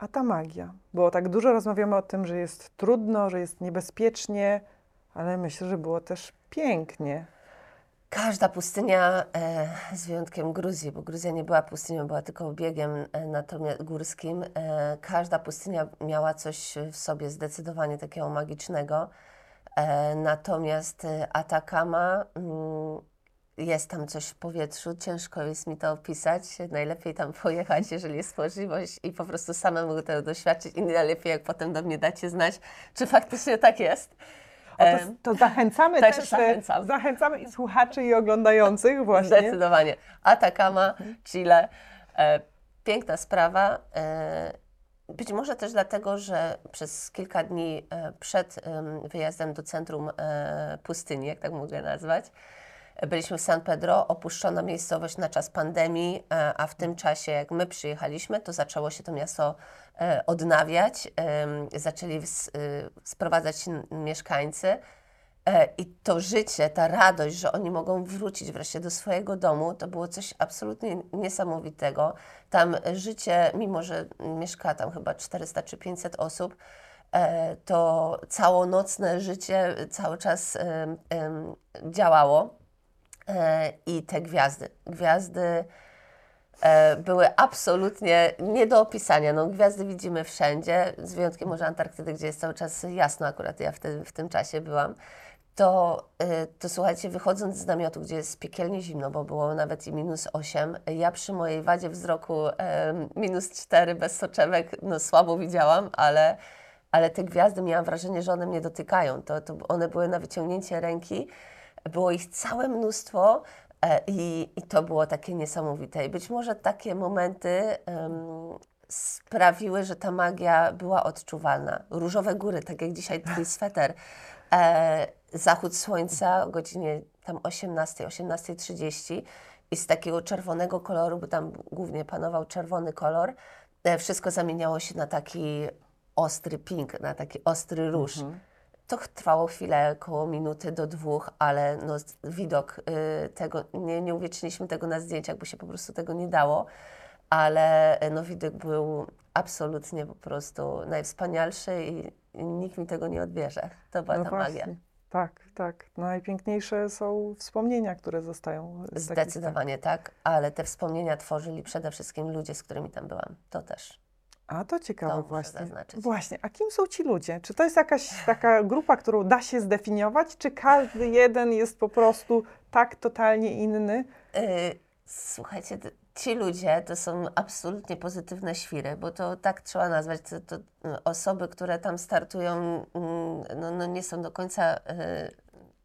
A ta magia? Bo tak dużo rozmawiamy o tym, że jest trudno, że jest niebezpiecznie, ale myślę, że było też pięknie. Każda pustynia, e, z wyjątkiem Gruzji, bo Gruzja nie była pustynią, była tylko biegiem e, natomiast górskim, e, każda pustynia miała coś w sobie zdecydowanie takiego magicznego. E, natomiast e, Atakama, mm, jest tam coś w powietrzu, ciężko jest mi to opisać. Najlepiej tam pojechać, jeżeli jest możliwość i po prostu samemu tego doświadczyć i najlepiej, jak potem do mnie dacie znać, czy faktycznie tak jest. To, to zachęcamy też też, e, zachęcam. zachęcamy i słuchaczy i oglądających właśnie. Zdecydowanie. Atacama, Chile. E, piękna sprawa. E, być może też dlatego, że przez kilka dni e, przed em, wyjazdem do centrum pustyni, jak tak mogę nazwać, byliśmy w San Pedro, opuszczona miejscowość na czas pandemii, e, a w tym czasie, jak my przyjechaliśmy, to zaczęło się to miasto e, odnawiać, zaczęli y, sprowadzać mieszkańcy. E, I to życie, ta radość, że oni mogą wrócić wreszcie do swojego domu, to było coś absolutnie niesamowitego. Tam życie, mimo że mieszka tam chyba 400 czy 500 osób, to całonocne życie cały czas działało. E, I te gwiazdy, gwiazdy e, były absolutnie nie do opisania. No, gwiazdy widzimy wszędzie, z wyjątkiem może Antarktydy, gdzie jest cały czas jasno, akurat ja w tym, w tym czasie byłam. To, e, to słuchajcie, wychodząc z namiotu, gdzie jest piekielnie zimno, bo było nawet i minus 8, ja przy mojej wadzie wzroku minus 4 bez soczewek, no słabo widziałam, ale, ale te gwiazdy miałam wrażenie, że one mnie dotykają. To, to one były na wyciągnięcie ręki. Było ich całe mnóstwo e, i, i to było takie niesamowite. I być może takie momenty em, sprawiły, że ta magia była odczuwalna. Różowe góry, tak jak dzisiaj twój [laughs] sweter. E, zachód słońca o godzinie tam 18, 18.30 i z takiego czerwonego koloru, bo tam głównie panował czerwony kolor, e, wszystko zamieniało się na taki ostry pink, na taki ostry róż. To trwało chwilę, około minuty do dwóch, ale no, widok y, tego, nie, nie uwieczniliśmy tego na zdjęciach, bo się po prostu tego nie dało, ale y, no, widok był absolutnie po prostu najwspanialszy i, i nikt mi tego nie odbierze. To była No ta właśnie. magia. Tak, tak. Najpiękniejsze są wspomnienia, które zostają. z Zdecydowanie tak, ale te wspomnienia tworzyli przede wszystkim ludzie, z którymi tam byłam. To też. A to ciekawe To właśnie. Właśnie, a kim są ci ludzie? Czy to jest jakaś taka grupa, którą da się zdefiniować, czy każdy jeden jest po prostu tak totalnie inny? Y, Słuchajcie, ci ludzie to są absolutnie pozytywne świry, bo to tak trzeba nazwać. To, to y, osoby, które tam startują, mm, no, no nie są do końca y,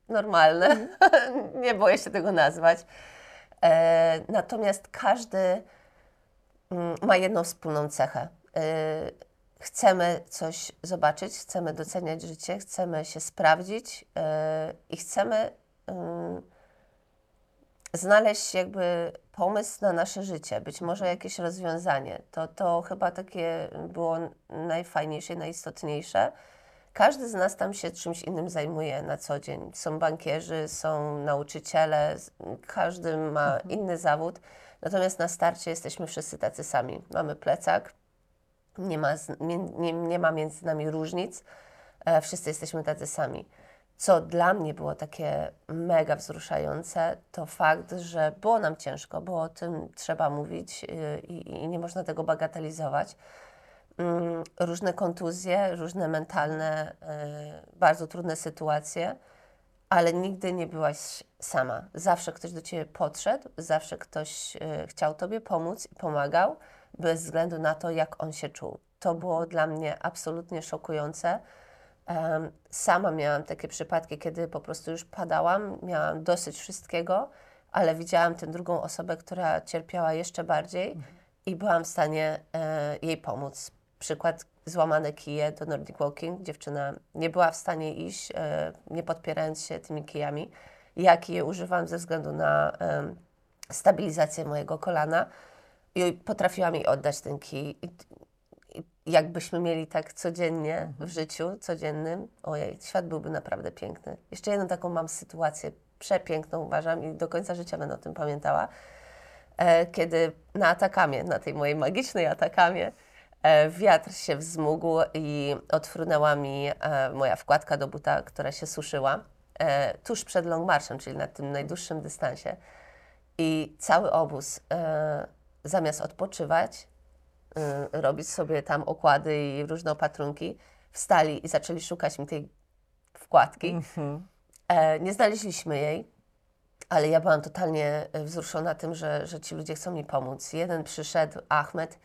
normalne. [laughs] nie boję się tego nazwać. E, natomiast każdy mm, ma jedną wspólną cechę. Y, Chcemy coś zobaczyć, chcemy doceniać życie, chcemy się sprawdzić y, i chcemy ym, znaleźć jakby pomysł na nasze życie, być może jakieś rozwiązanie. To, to chyba takie było najfajniejsze, najistotniejsze. Każdy z nas tam się czymś innym zajmuje na co dzień. Są bankierzy, są nauczyciele, każdy ma inny zawód. Natomiast na starcie jesteśmy wszyscy tacy sami. Mamy plecak, nie ma, nie, nie ma między nami różnic, e, wszyscy jesteśmy tacy sami. Co dla mnie było takie mega wzruszające, to fakt, że było nam ciężko, bo o tym trzeba mówić y, i, i nie można tego bagatelizować. Mm, Różne kontuzje, różne mentalne, y, bardzo trudne sytuacje, ale nigdy nie byłaś sama. Zawsze ktoś do ciebie podszedł, zawsze ktoś y, chciał tobie pomóc i pomagał, bez względu na to, jak on się czuł. To było dla mnie absolutnie szokujące. Sama miałam takie przypadki, kiedy po prostu już padałam, miałam dosyć wszystkiego, ale widziałam tę drugą osobę, która cierpiała jeszcze bardziej i byłam w stanie e, jej pomóc. Przykład złamane kije do Nordic Walking. Dziewczyna nie była w stanie iść, e, nie podpierając się tymi kijami. Ja kije używam ze względu na stabilizację mojego kolana i potrafiłam jej oddać ten kij. I, i jakbyśmy mieli tak codziennie w życiu, codziennym, ojej, świat byłby naprawdę piękny. Jeszcze jedną taką mam sytuację przepiękną, uważam, i do końca życia będę o tym pamiętała, e, kiedy na Atakamie, na tej mojej magicznej Atakamie, e, wiatr się wzmógł i odfrunęła mi e, moja wkładka do buta, która się suszyła, e, tuż przed Long Marchem, czyli na tym najdłuższym dystansie. I cały obóz, e, zamiast odpoczywać, y, robić sobie tam okłady i różne opatrunki, wstali i zaczęli szukać mi tej wkładki. E, nie znaleźliśmy jej, ale ja byłam totalnie e, wzruszona tym, że, że ci ludzie chcą mi pomóc. Jeden przyszedł, Ahmed,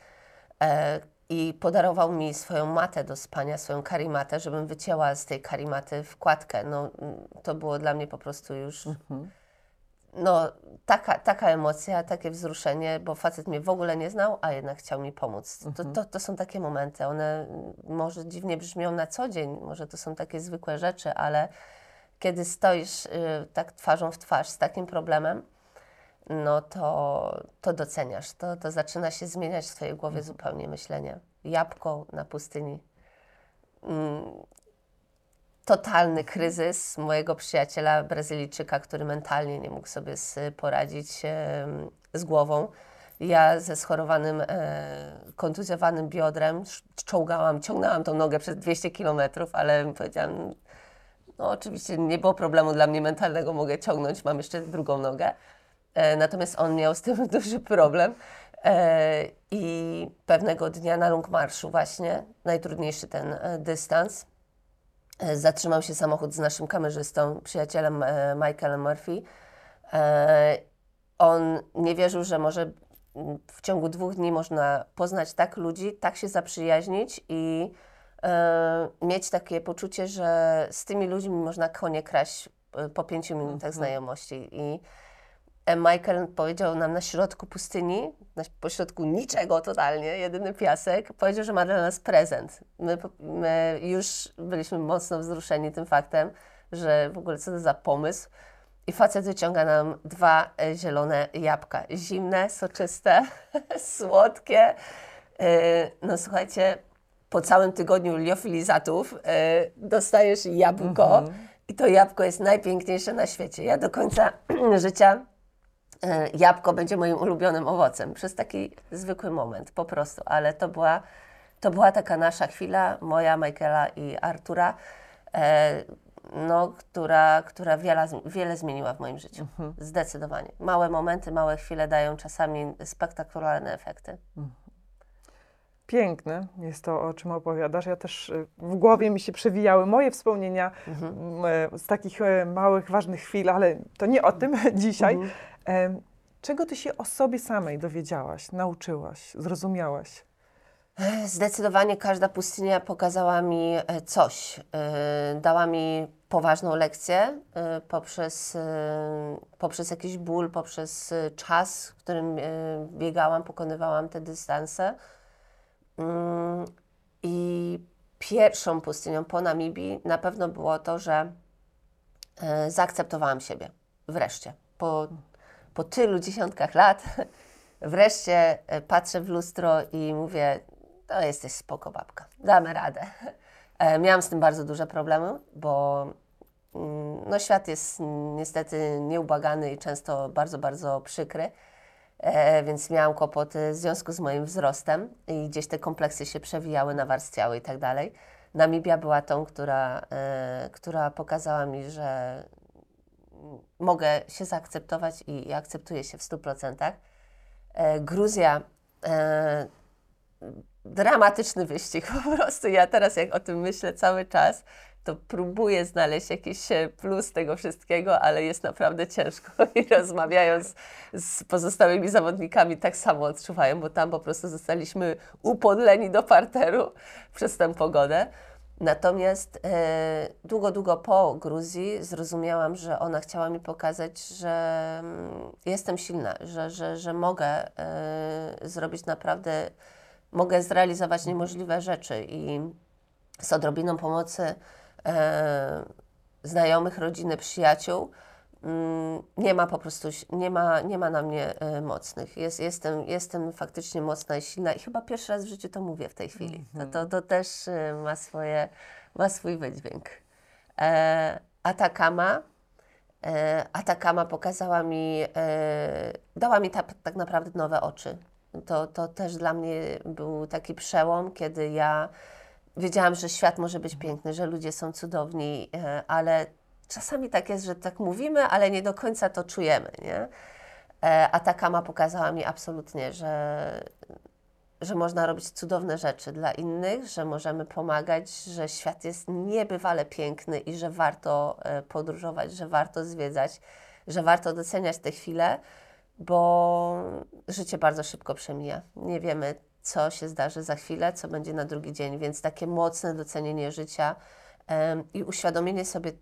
e, i podarował mi swoją matę do spania, swoją karimatę, żebym wycięła z tej karimaty wkładkę. No, mm, to było dla mnie po prostu już no, taka, taka emocja, takie wzruszenie, bo facet mnie w ogóle nie znał, a jednak chciał mi pomóc. To, to, to są takie momenty. One mm, może dziwnie brzmią na co dzień, może to są takie zwykłe rzeczy, ale kiedy stoisz y, tak twarzą w twarz z takim problemem, no to, to doceniasz. To, to zaczyna się zmieniać w Twojej głowie zupełnie myślenie. Jabłko na pustyni. Mm, totalny kryzys mojego przyjaciela Brazylijczyka, który mentalnie nie mógł sobie poradzić z głową. Ja ze schorowanym, e, kontuzjowanym biodrem czołgałam, ciągnęłam tą nogę przez 200 kilometrów, ale powiedziałam, no oczywiście nie było problemu dla mnie mentalnego, mogę ciągnąć, mam jeszcze drugą nogę. E, natomiast on miał z tym [laughs] duży problem. E, I pewnego dnia na Lungmarszu właśnie, najtrudniejszy ten dystans, zatrzymał się samochód z naszym kamerzystą, przyjacielem e, Michaelem Murphy. E, on nie wierzył, że może mm, w ciągu dwóch dni można poznać tak ludzi, tak się zaprzyjaźnić i e, mieć takie poczucie, że z tymi ludźmi można konie kraść e, po pięciu minutach znajomości. I e, Michael powiedział nam na środku pustyni, na pośrodku niczego totalnie, jedyny piasek, powiedział, że ma dla nas prezent. My, my już byliśmy mocno wzruszeni tym faktem, że w ogóle co to za pomysł. I facet wyciąga nam dwa e, zielone jabłka. Zimne, soczyste, [laughs] słodkie. E, No słuchajcie, po całym tygodniu liofilizatów e, dostajesz jabłko i to jabłko jest najpiękniejsze na świecie. Ja do końca [clears throat] życia e, jabłko będzie moim ulubionym owocem przez taki zwykły moment po prostu, ale to była, to była taka nasza chwila, moja, Michaela i Artura, e, no, która, która wiele, wiele zmieniła w moim życiu. Zdecydowanie. Małe momenty, małe chwile dają czasami spektakularne efekty. Piękne jest to, o czym opowiadasz. Ja też y, w głowie mi się przewijały moje wspomnienia m, e, z takich e, małych, ważnych chwil, ale to nie o tym [laughs] dzisiaj. Czego ty się o sobie samej dowiedziałaś, nauczyłaś, zrozumiałaś? Zdecydowanie każda pustynia pokazała mi e, coś. E, Dała mi poważną lekcję e, poprzez, poprzez jakiś ból, poprzez czas, w którym biegałam, pokonywałam te dystanse. Mm, I pierwszą pustynią po Namibii na pewno było to, że zaakceptowałam siebie. Wreszcie. Po, po tylu dziesiątkach lat [laughs] wreszcie e, patrzę w lustro i mówię, to jesteś spoko babka, damy radę. E, Miałam z tym bardzo duże problemy, bo mm, no, świat jest niestety nieubłagany i często bardzo, bardzo przykry. E, więc miałam kłopoty w związku z moim wzrostem i gdzieś te kompleksy się przewijały, nawarstwiały i tak dalej. Namibia była tą, która, która pokazała mi, że mogę się zaakceptować i, akceptuję się w 100%. E, Gruzja, e, dramatyczny wyścig po prostu. Ja teraz jak o tym myślę cały czas, to próbuję znaleźć jakiś e, plus tego wszystkiego, ale jest naprawdę ciężko [laughs] i rozmawiając z pozostałymi zawodnikami tak samo odczuwają, bo tam po prostu zostaliśmy upodleni do parteru przez tę pogodę. Natomiast e, długo, długo po Gruzji zrozumiałam, że ona chciała mi pokazać, że mm, jestem silna, że, że, że mogę e, zrobić naprawdę, mogę zrealizować niemożliwe rzeczy i z odrobiną pomocy e, znajomych, rodziny, przyjaciół nie ma po prostu, nie ma, nie ma na mnie e, mocnych. Jest, jestem, jestem faktycznie mocna i silna i chyba pierwszy raz w życiu to mówię w tej chwili. To, to, to też e, ma, swoje, ma swój wydźwięk. E, Atakama. E, Atakama pokazała mi, e, dała mi ta, tak naprawdę nowe oczy. To, to też dla mnie był taki przełom, kiedy ja wiedziałam, że świat może być piękny, że ludzie są cudowni, e, ale czasami tak jest, że tak mówimy, ale nie do końca to czujemy, nie? E, Atakama pokazała mi absolutnie, że, że można robić cudowne rzeczy dla innych, że możemy pomagać, że świat jest niebywale piękny i że warto e, podróżować, że warto zwiedzać, że warto doceniać te chwile, bo życie bardzo szybko przemija. Nie wiemy, co się zdarzy za chwilę, co będzie na drugi dzień, więc takie mocne docenienie życia i uświadomienie sobie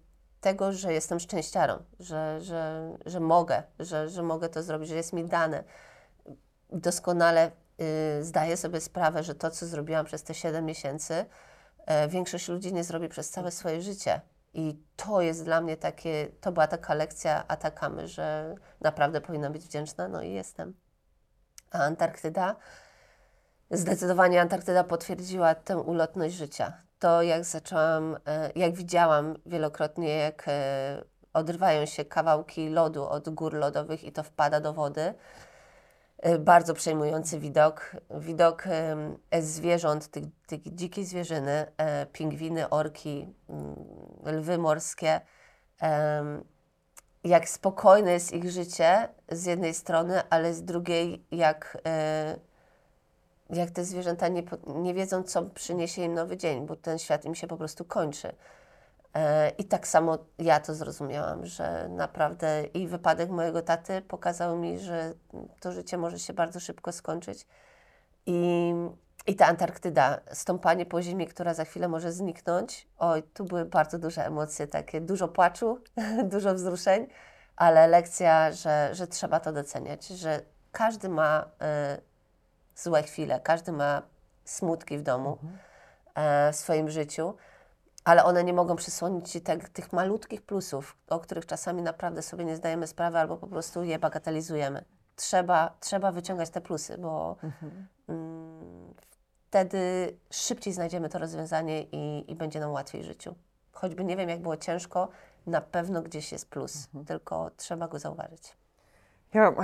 tego, że jestem szczęściarą, że, że, że mogę, że, że mogę to zrobić, że jest mi dane. Doskonale y, zdaję sobie sprawę, że to, co zrobiłam przez te 7 miesięcy, e, większość ludzi nie zrobi przez całe swoje życie. I to jest dla mnie takie, to była taka lekcja Atakamy, że naprawdę powinna być wdzięczna, no i jestem. A Antarktyda, zdecydowanie Antarktyda potwierdziła tę ulotność życia. To jak zaczęłam, e, jak widziałam wielokrotnie, jak e, odrywają się kawałki lodu od gór lodowych i to wpada do wody. E, Bardzo przejmujący widok. Widok zwierząt, tych, tych dzikiej zwierzyny, pingwiny, orki, mm, lwy morskie. jak spokojne jest ich życie z jednej strony, ale z drugiej jak, jak te zwierzęta nie, nie wiedzą, co przyniesie im nowy dzień, bo ten świat im się po prostu kończy. E, I tak samo ja to zrozumiałam, że naprawdę i wypadek mojego taty pokazał mi, że to życie może się bardzo szybko skończyć. I, i ta Antarktyda, stąpanie po ziemi, która za chwilę może zniknąć. Oj, tu były bardzo duże emocje, takie dużo płaczu, [laughs] dużo wzruszeń, ale lekcja, że, że trzeba to doceniać, że każdy ma e, złe chwile, każdy ma smutki w domu, e, w swoim życiu ale one nie mogą przysłonić Ci tak, tych malutkich plusów, o których czasami naprawdę sobie nie zdajemy sprawy albo po prostu je bagatelizujemy. Trzeba, trzeba wyciągać te plusy, bo mm, wtedy szybciej znajdziemy to rozwiązanie i, i będzie nam łatwiej w życiu. Choćby nie wiem, jak było ciężko, na pewno gdzieś jest plus, tylko trzeba go zauważyć. Ja...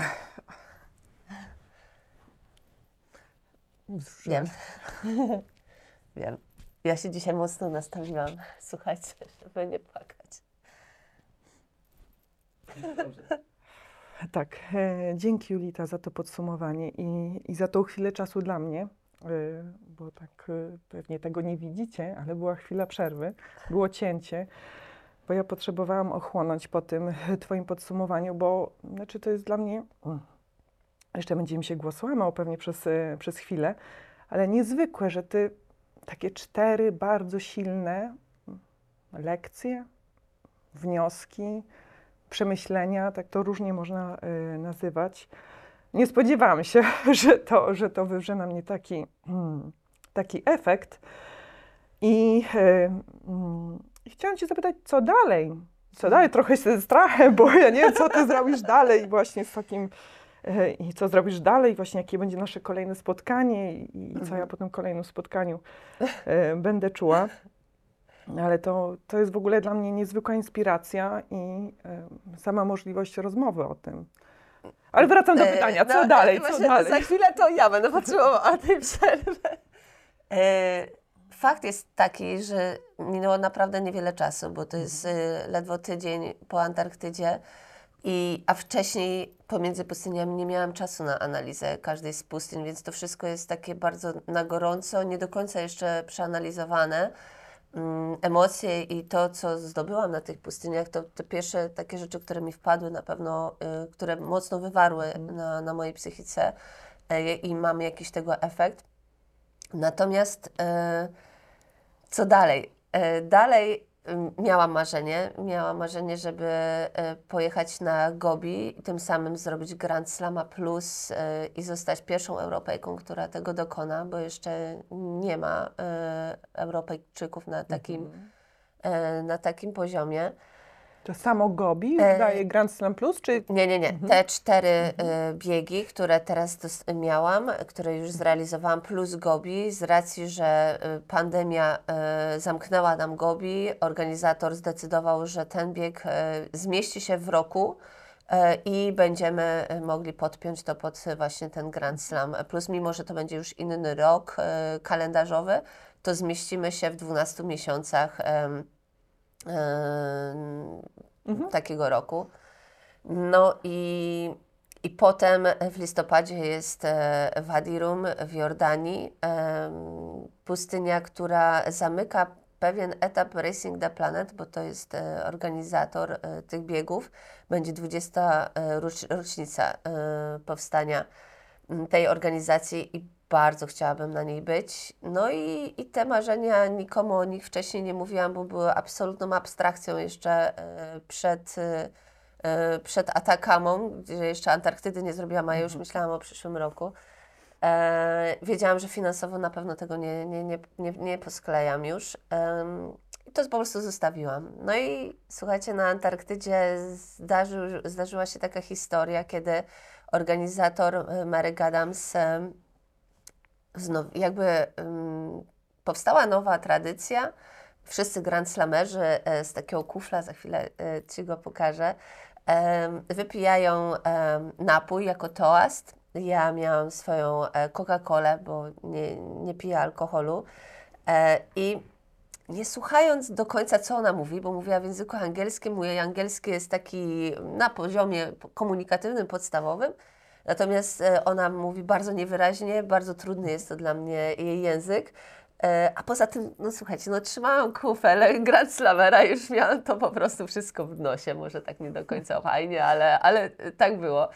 Wiem. [laughs] wiem. Ja się dzisiaj mocno nastawiłam, słuchajcie, żeby nie płakać. Tak, e, dzięki Julita za to podsumowanie i, i za tą chwilę czasu dla mnie, e, bo tak e, pewnie tego nie widzicie, ale była chwila przerwy, było cięcie, bo ja potrzebowałam ochłonąć po tym Twoim podsumowaniu, bo znaczy to jest dla mnie, mm, jeszcze będzie mi się głos łamał pewnie przez, e, przez chwilę, ale niezwykłe, że Ty takie cztery bardzo silne lekcje, wnioski, przemyślenia, tak to różnie można y, nazywać. Nie spodziewałam się, [laughs] że to, że to wywrze na mnie taki, mm, taki efekt. I y, i chciałam Cię zapytać, co dalej? Co dalej? Trochę się strachem, bo ja nie wiem, co Ty zrobisz dalej właśnie z takim... I co zrobisz dalej, właśnie jakie będzie nasze kolejne spotkanie i, co ja po tym kolejnym spotkaniu y, [laughs] będę czuła. Ale to, to jest w ogóle dla mnie niezwykła inspiracja i e, sama możliwość rozmowy o tym. Ale wracam do E, pytania, co no, dalej, co dalej? Za chwilę to ja będę potrzebowała tej przerwy. E, Fakt jest taki, że minęło naprawdę niewiele czasu, bo to jest e, ledwo tydzień po Antarktydzie, i, a wcześniej pomiędzy pustyniami nie miałam czasu na analizę każdej z pustyń, więc to wszystko jest takie bardzo na gorąco, nie do końca jeszcze przeanalizowane. Mm, Emocje i to, co zdobyłam na tych pustyniach, to te pierwsze takie rzeczy, które mi wpadły na pewno, y, które mocno wywarły na, na mojej psychice y, i mam jakiś tego efekt. Natomiast y, co dalej? E, Dalej miałam marzenie, miałam marzenie, żeby e, pojechać na Gobi tym samym zrobić Grand Slama Plus e, i zostać pierwszą Europejką, która tego dokona, bo jeszcze nie ma e, Europejczyków na takim, e, na takim poziomie. To samo Gobi E, daje Grand Slam Plus, czy Nie, nie, nie. Te cztery e, biegi, które teraz miałam, które już zrealizowałam, plus Gobi, z racji, że e, pandemia e, zamknęła nam Gobi, organizator zdecydował, że ten bieg zmieści się w roku. I będziemy mogli podpiąć to pod właśnie ten Grand Slam. Plus, mimo że to będzie już inny rok kalendarzowy, to zmieścimy się w 12 miesiącach em, em, takiego roku. No i, i potem w listopadzie jest e, Wadi Rum w Jordanii, em, pustynia, która zamyka pewien etap Racing the Planet, bo to jest e, organizator e, tych biegów. Będzie 20 e, rocz, rocznica e, powstania tej organizacji i bardzo chciałabym na niej być. No i, i te marzenia nikomu o nich wcześniej nie mówiłam, bo były absolutną abstrakcją jeszcze e, przed, e, e, przed Atakamą, gdzie jeszcze Antarktydy nie zrobiłam, a ja już myślałam o przyszłym roku. Wiedziałam, że finansowo na pewno tego nie, nie, nie, nie, nie posklejam już. I to po prostu zostawiłam. No i słuchajcie, na Antarktydzie zdarzył, zdarzyła się taka historia, kiedy organizator Mary Adams znowu, jakby em, powstała nowa tradycja. Wszyscy Grand Slamerzy e, z takiego kufla, za chwilę e, Ci go pokażę, wypijają napój jako toast. Ja miałam swoją e, Coca-Colę, bo nie, nie piję alkoholu. E, I nie słuchając do końca, co ona mówi, bo mówiła w języku angielskim, mój angielski jest taki na poziomie komunikatywnym, podstawowym, natomiast e, ona mówi bardzo niewyraźnie, bardzo trudny jest to dla mnie jej język. E, A poza tym, no słuchajcie, no trzymałam kufelę Grand Slamera, już miałam to po prostu wszystko w nosie, może tak nie do końca fajnie, ale, ale tak było.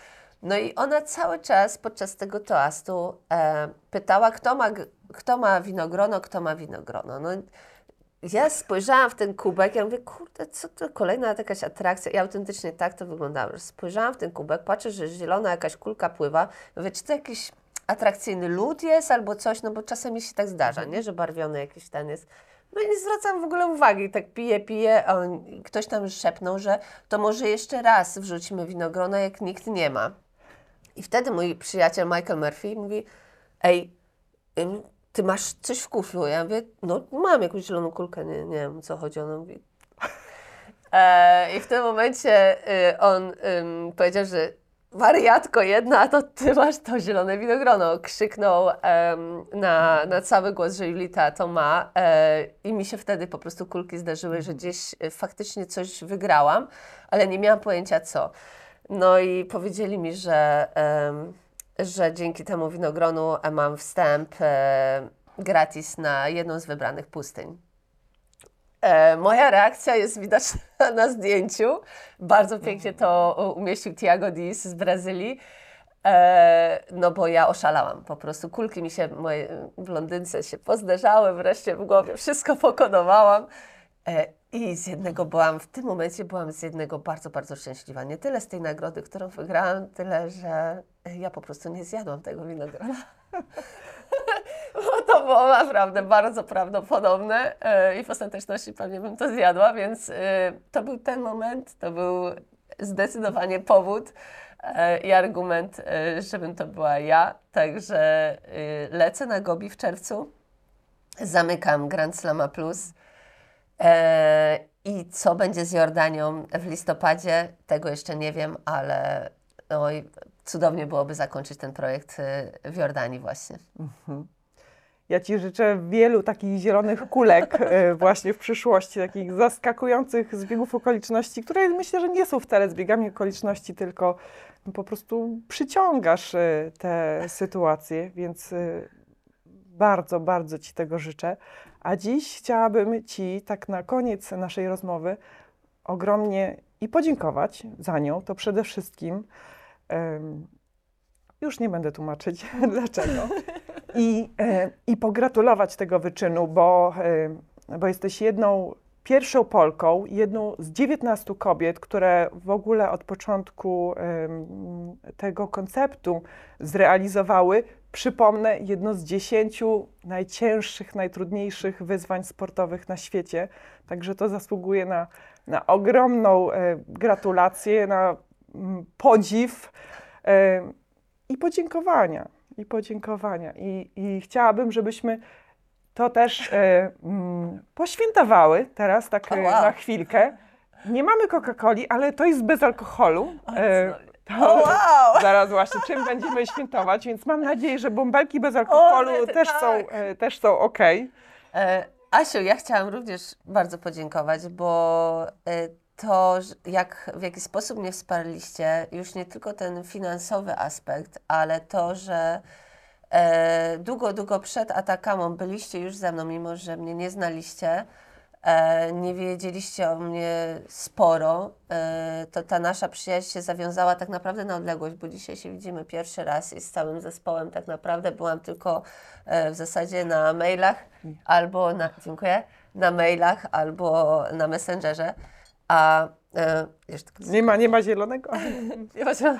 No i ona cały czas podczas tego toastu e, pytała, kto ma, kto ma winogrono, kto ma winogrono. No, ja spojrzałam w ten kubek, ja mówię, kurde, co to kolejna jakaś atrakcja. I autentycznie tak to wyglądało. Spojrzałam w ten kubek, patrzę, że zielona jakaś kulka pływa. Mówię, czy to jakiś atrakcyjny lód jest albo coś, no bo czasami się tak zdarza, nie, że barwiony jakiś ten jest. No i nie zwracam w ogóle uwagi, tak piję, piję, a on, ktoś tam szepnął, że to może jeszcze raz wrzucimy winogrona, jak nikt nie ma. I wtedy mój przyjaciel Michael Murphy mówi, ej, ty masz coś w kuflu? Ja mówię, no mam jakąś zieloną kulkę, nie, nie wiem co chodzi. Ona mówi. E, I w tym momencie y, on powiedział, że wariatko jedna, a to ty masz to zielone winogrono. Krzyknął em, na, na cały głos, że Julita to ma e, i mi się wtedy po prostu kulki zdarzyły, że gdzieś e, faktycznie coś wygrałam, ale nie miałam pojęcia co. No i powiedzieli mi, że, em, że dzięki temu winogronu mam wstęp e, gratis na jedną z wybranych pustyń. E, moja reakcja jest widoczna [laughs] na zdjęciu. Bardzo pięknie to umieścił Tiago Diz z Brazylii. E, no bo ja oszalałam po prostu. Kulki mi się moje blondynce się pozderzały wreszcie w głowie. Wszystko pokodowałam. E, I z jednego byłam, w tym momencie byłam z jednego bardzo, bardzo szczęśliwa. Nie tyle z tej nagrody, którą wygrałam, tyle, że ja po prostu nie zjadłam tego winogrona. [laughs] Bo to było naprawdę bardzo prawdopodobne e, i w ostateczności pewnie bym to zjadła, więc e, to był ten moment, to był zdecydowanie powód e, i argument, żebym to była ja. Także lecę na Gobi w czerwcu, zamykam Grand Slama Plus. E, I co będzie z Jordanią w listopadzie, tego jeszcze nie wiem, ale oj, cudownie byłoby zakończyć ten projekt e, w Jordanii właśnie. Ja Ci życzę wielu takich zielonych kulek e, [laughs] właśnie w przyszłości, takich zaskakujących zbiegów okoliczności, które myślę, że nie są wcale zbiegami okoliczności, tylko po prostu przyciągasz e, te sytuacje, więc bardzo, bardzo Ci tego życzę. A dziś chciałabym Ci tak na koniec naszej rozmowy ogromnie i podziękować za nią, to przede wszystkim. em, już nie będę tłumaczyć [laughs] dlaczego. I, e, I pogratulować tego wyczynu, bo, e, bo jesteś jedną, pierwszą Polką, jedną z 19 kobiet, które w ogóle od początku tego konceptu zrealizowały, przypomnę, jedno z 10 najcięższych, najtrudniejszych wyzwań sportowych na świecie. Także to zasługuje na, na ogromną e, gratulację, na mm, podziw e, i podziękowania. I podziękowania. I, I chciałabym, żebyśmy to też e, mm, poświętowały teraz, tak e, na chwilkę. Nie mamy Coca-Coli, ale to jest bez alkoholu. E, [laughs] to, wow! [laughs] Zaraz właśnie, czym będziemy świętować, więc mam nadzieję, że bąbelki bez alkoholu też, tak. są, e, też są ok. E, Asiu, ja chciałam również bardzo podziękować, bo e, to, jak, w jaki sposób mnie wsparliście, już nie tylko ten finansowy aspekt, ale to, że e, długo, długo przed Atakamą byliście już ze mną, mimo że mnie nie znaliście. E, nie wiedzieliście o mnie sporo, e, to ta nasza przyjaźń się zawiązała tak naprawdę na odległość, bo dzisiaj się widzimy pierwszy raz i z całym zespołem tak naprawdę byłam tylko e, w zasadzie na mailach albo na, dziękuję, na mailach albo na Messengerze, a e, tylko Nie ma, nie ma zielonego. [laughs] nie ma co.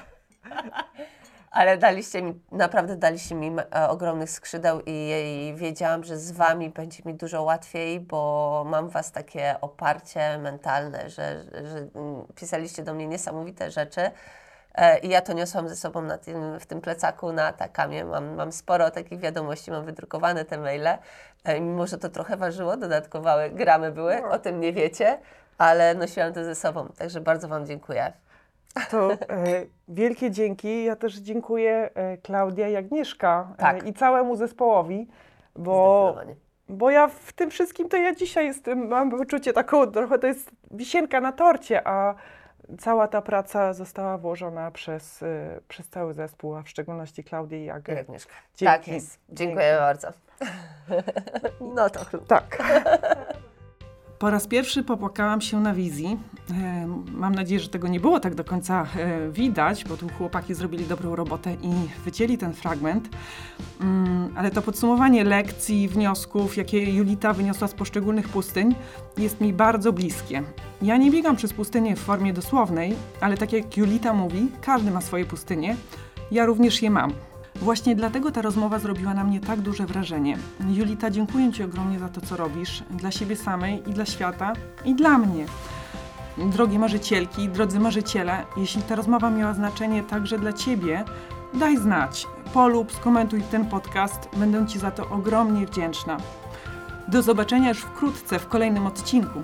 Ale daliście mi, naprawdę daliście mi e, ogromnych skrzydeł i, i wiedziałam, że z Wami będzie mi dużo łatwiej, bo mam Was takie oparcie mentalne, że, że mm, pisaliście do mnie niesamowite rzeczy e, i ja to niosłam ze sobą na tym, w tym plecaku na takamie. Mam, mam sporo takich wiadomości, mam wydrukowane te maile, e, mimo że to trochę ważyło, dodatkowe gramy były, o tym nie wiecie, ale nosiłam to ze sobą, także bardzo Wam dziękuję. To e, wielkie dzięki. Ja też dziękuję e, Klaudia i Agnieszka e, Tak. i całemu zespołowi, bo, bo ja w tym wszystkim to ja dzisiaj jestem, mam poczucie taką, trochę to jest wisienka na torcie, a cała ta praca została włożona przez, przez cały zespół, a w szczególności Klaudię i Agę. Agnieszka. Dzięki. Tak jest. Dziękuję bardzo. [laughs] No to Tak. Po raz pierwszy popłakałam się na wizji. E, Mam nadzieję, że tego nie było tak do końca e, widać, bo tu chłopaki zrobili dobrą robotę i wycięli ten fragment. Mm, Ale to podsumowanie lekcji, wniosków, jakie Julita wyniosła z poszczególnych pustyń, jest mi bardzo bliskie. Ja nie biegam przez pustynię w formie dosłownej, ale tak jak Julita mówi, każdy ma swoje pustynie. Ja również je mam. Właśnie dlatego ta rozmowa zrobiła na mnie tak duże wrażenie. Julita, dziękuję Ci ogromnie za to, co robisz dla siebie samej i dla świata i dla mnie. Drogie marzycielki, drodzy marzyciele, jeśli ta rozmowa miała znaczenie także dla Ciebie, daj znać. Polub, skomentuj ten podcast, będę Ci za to ogromnie wdzięczna. Do zobaczenia już wkrótce w kolejnym odcinku.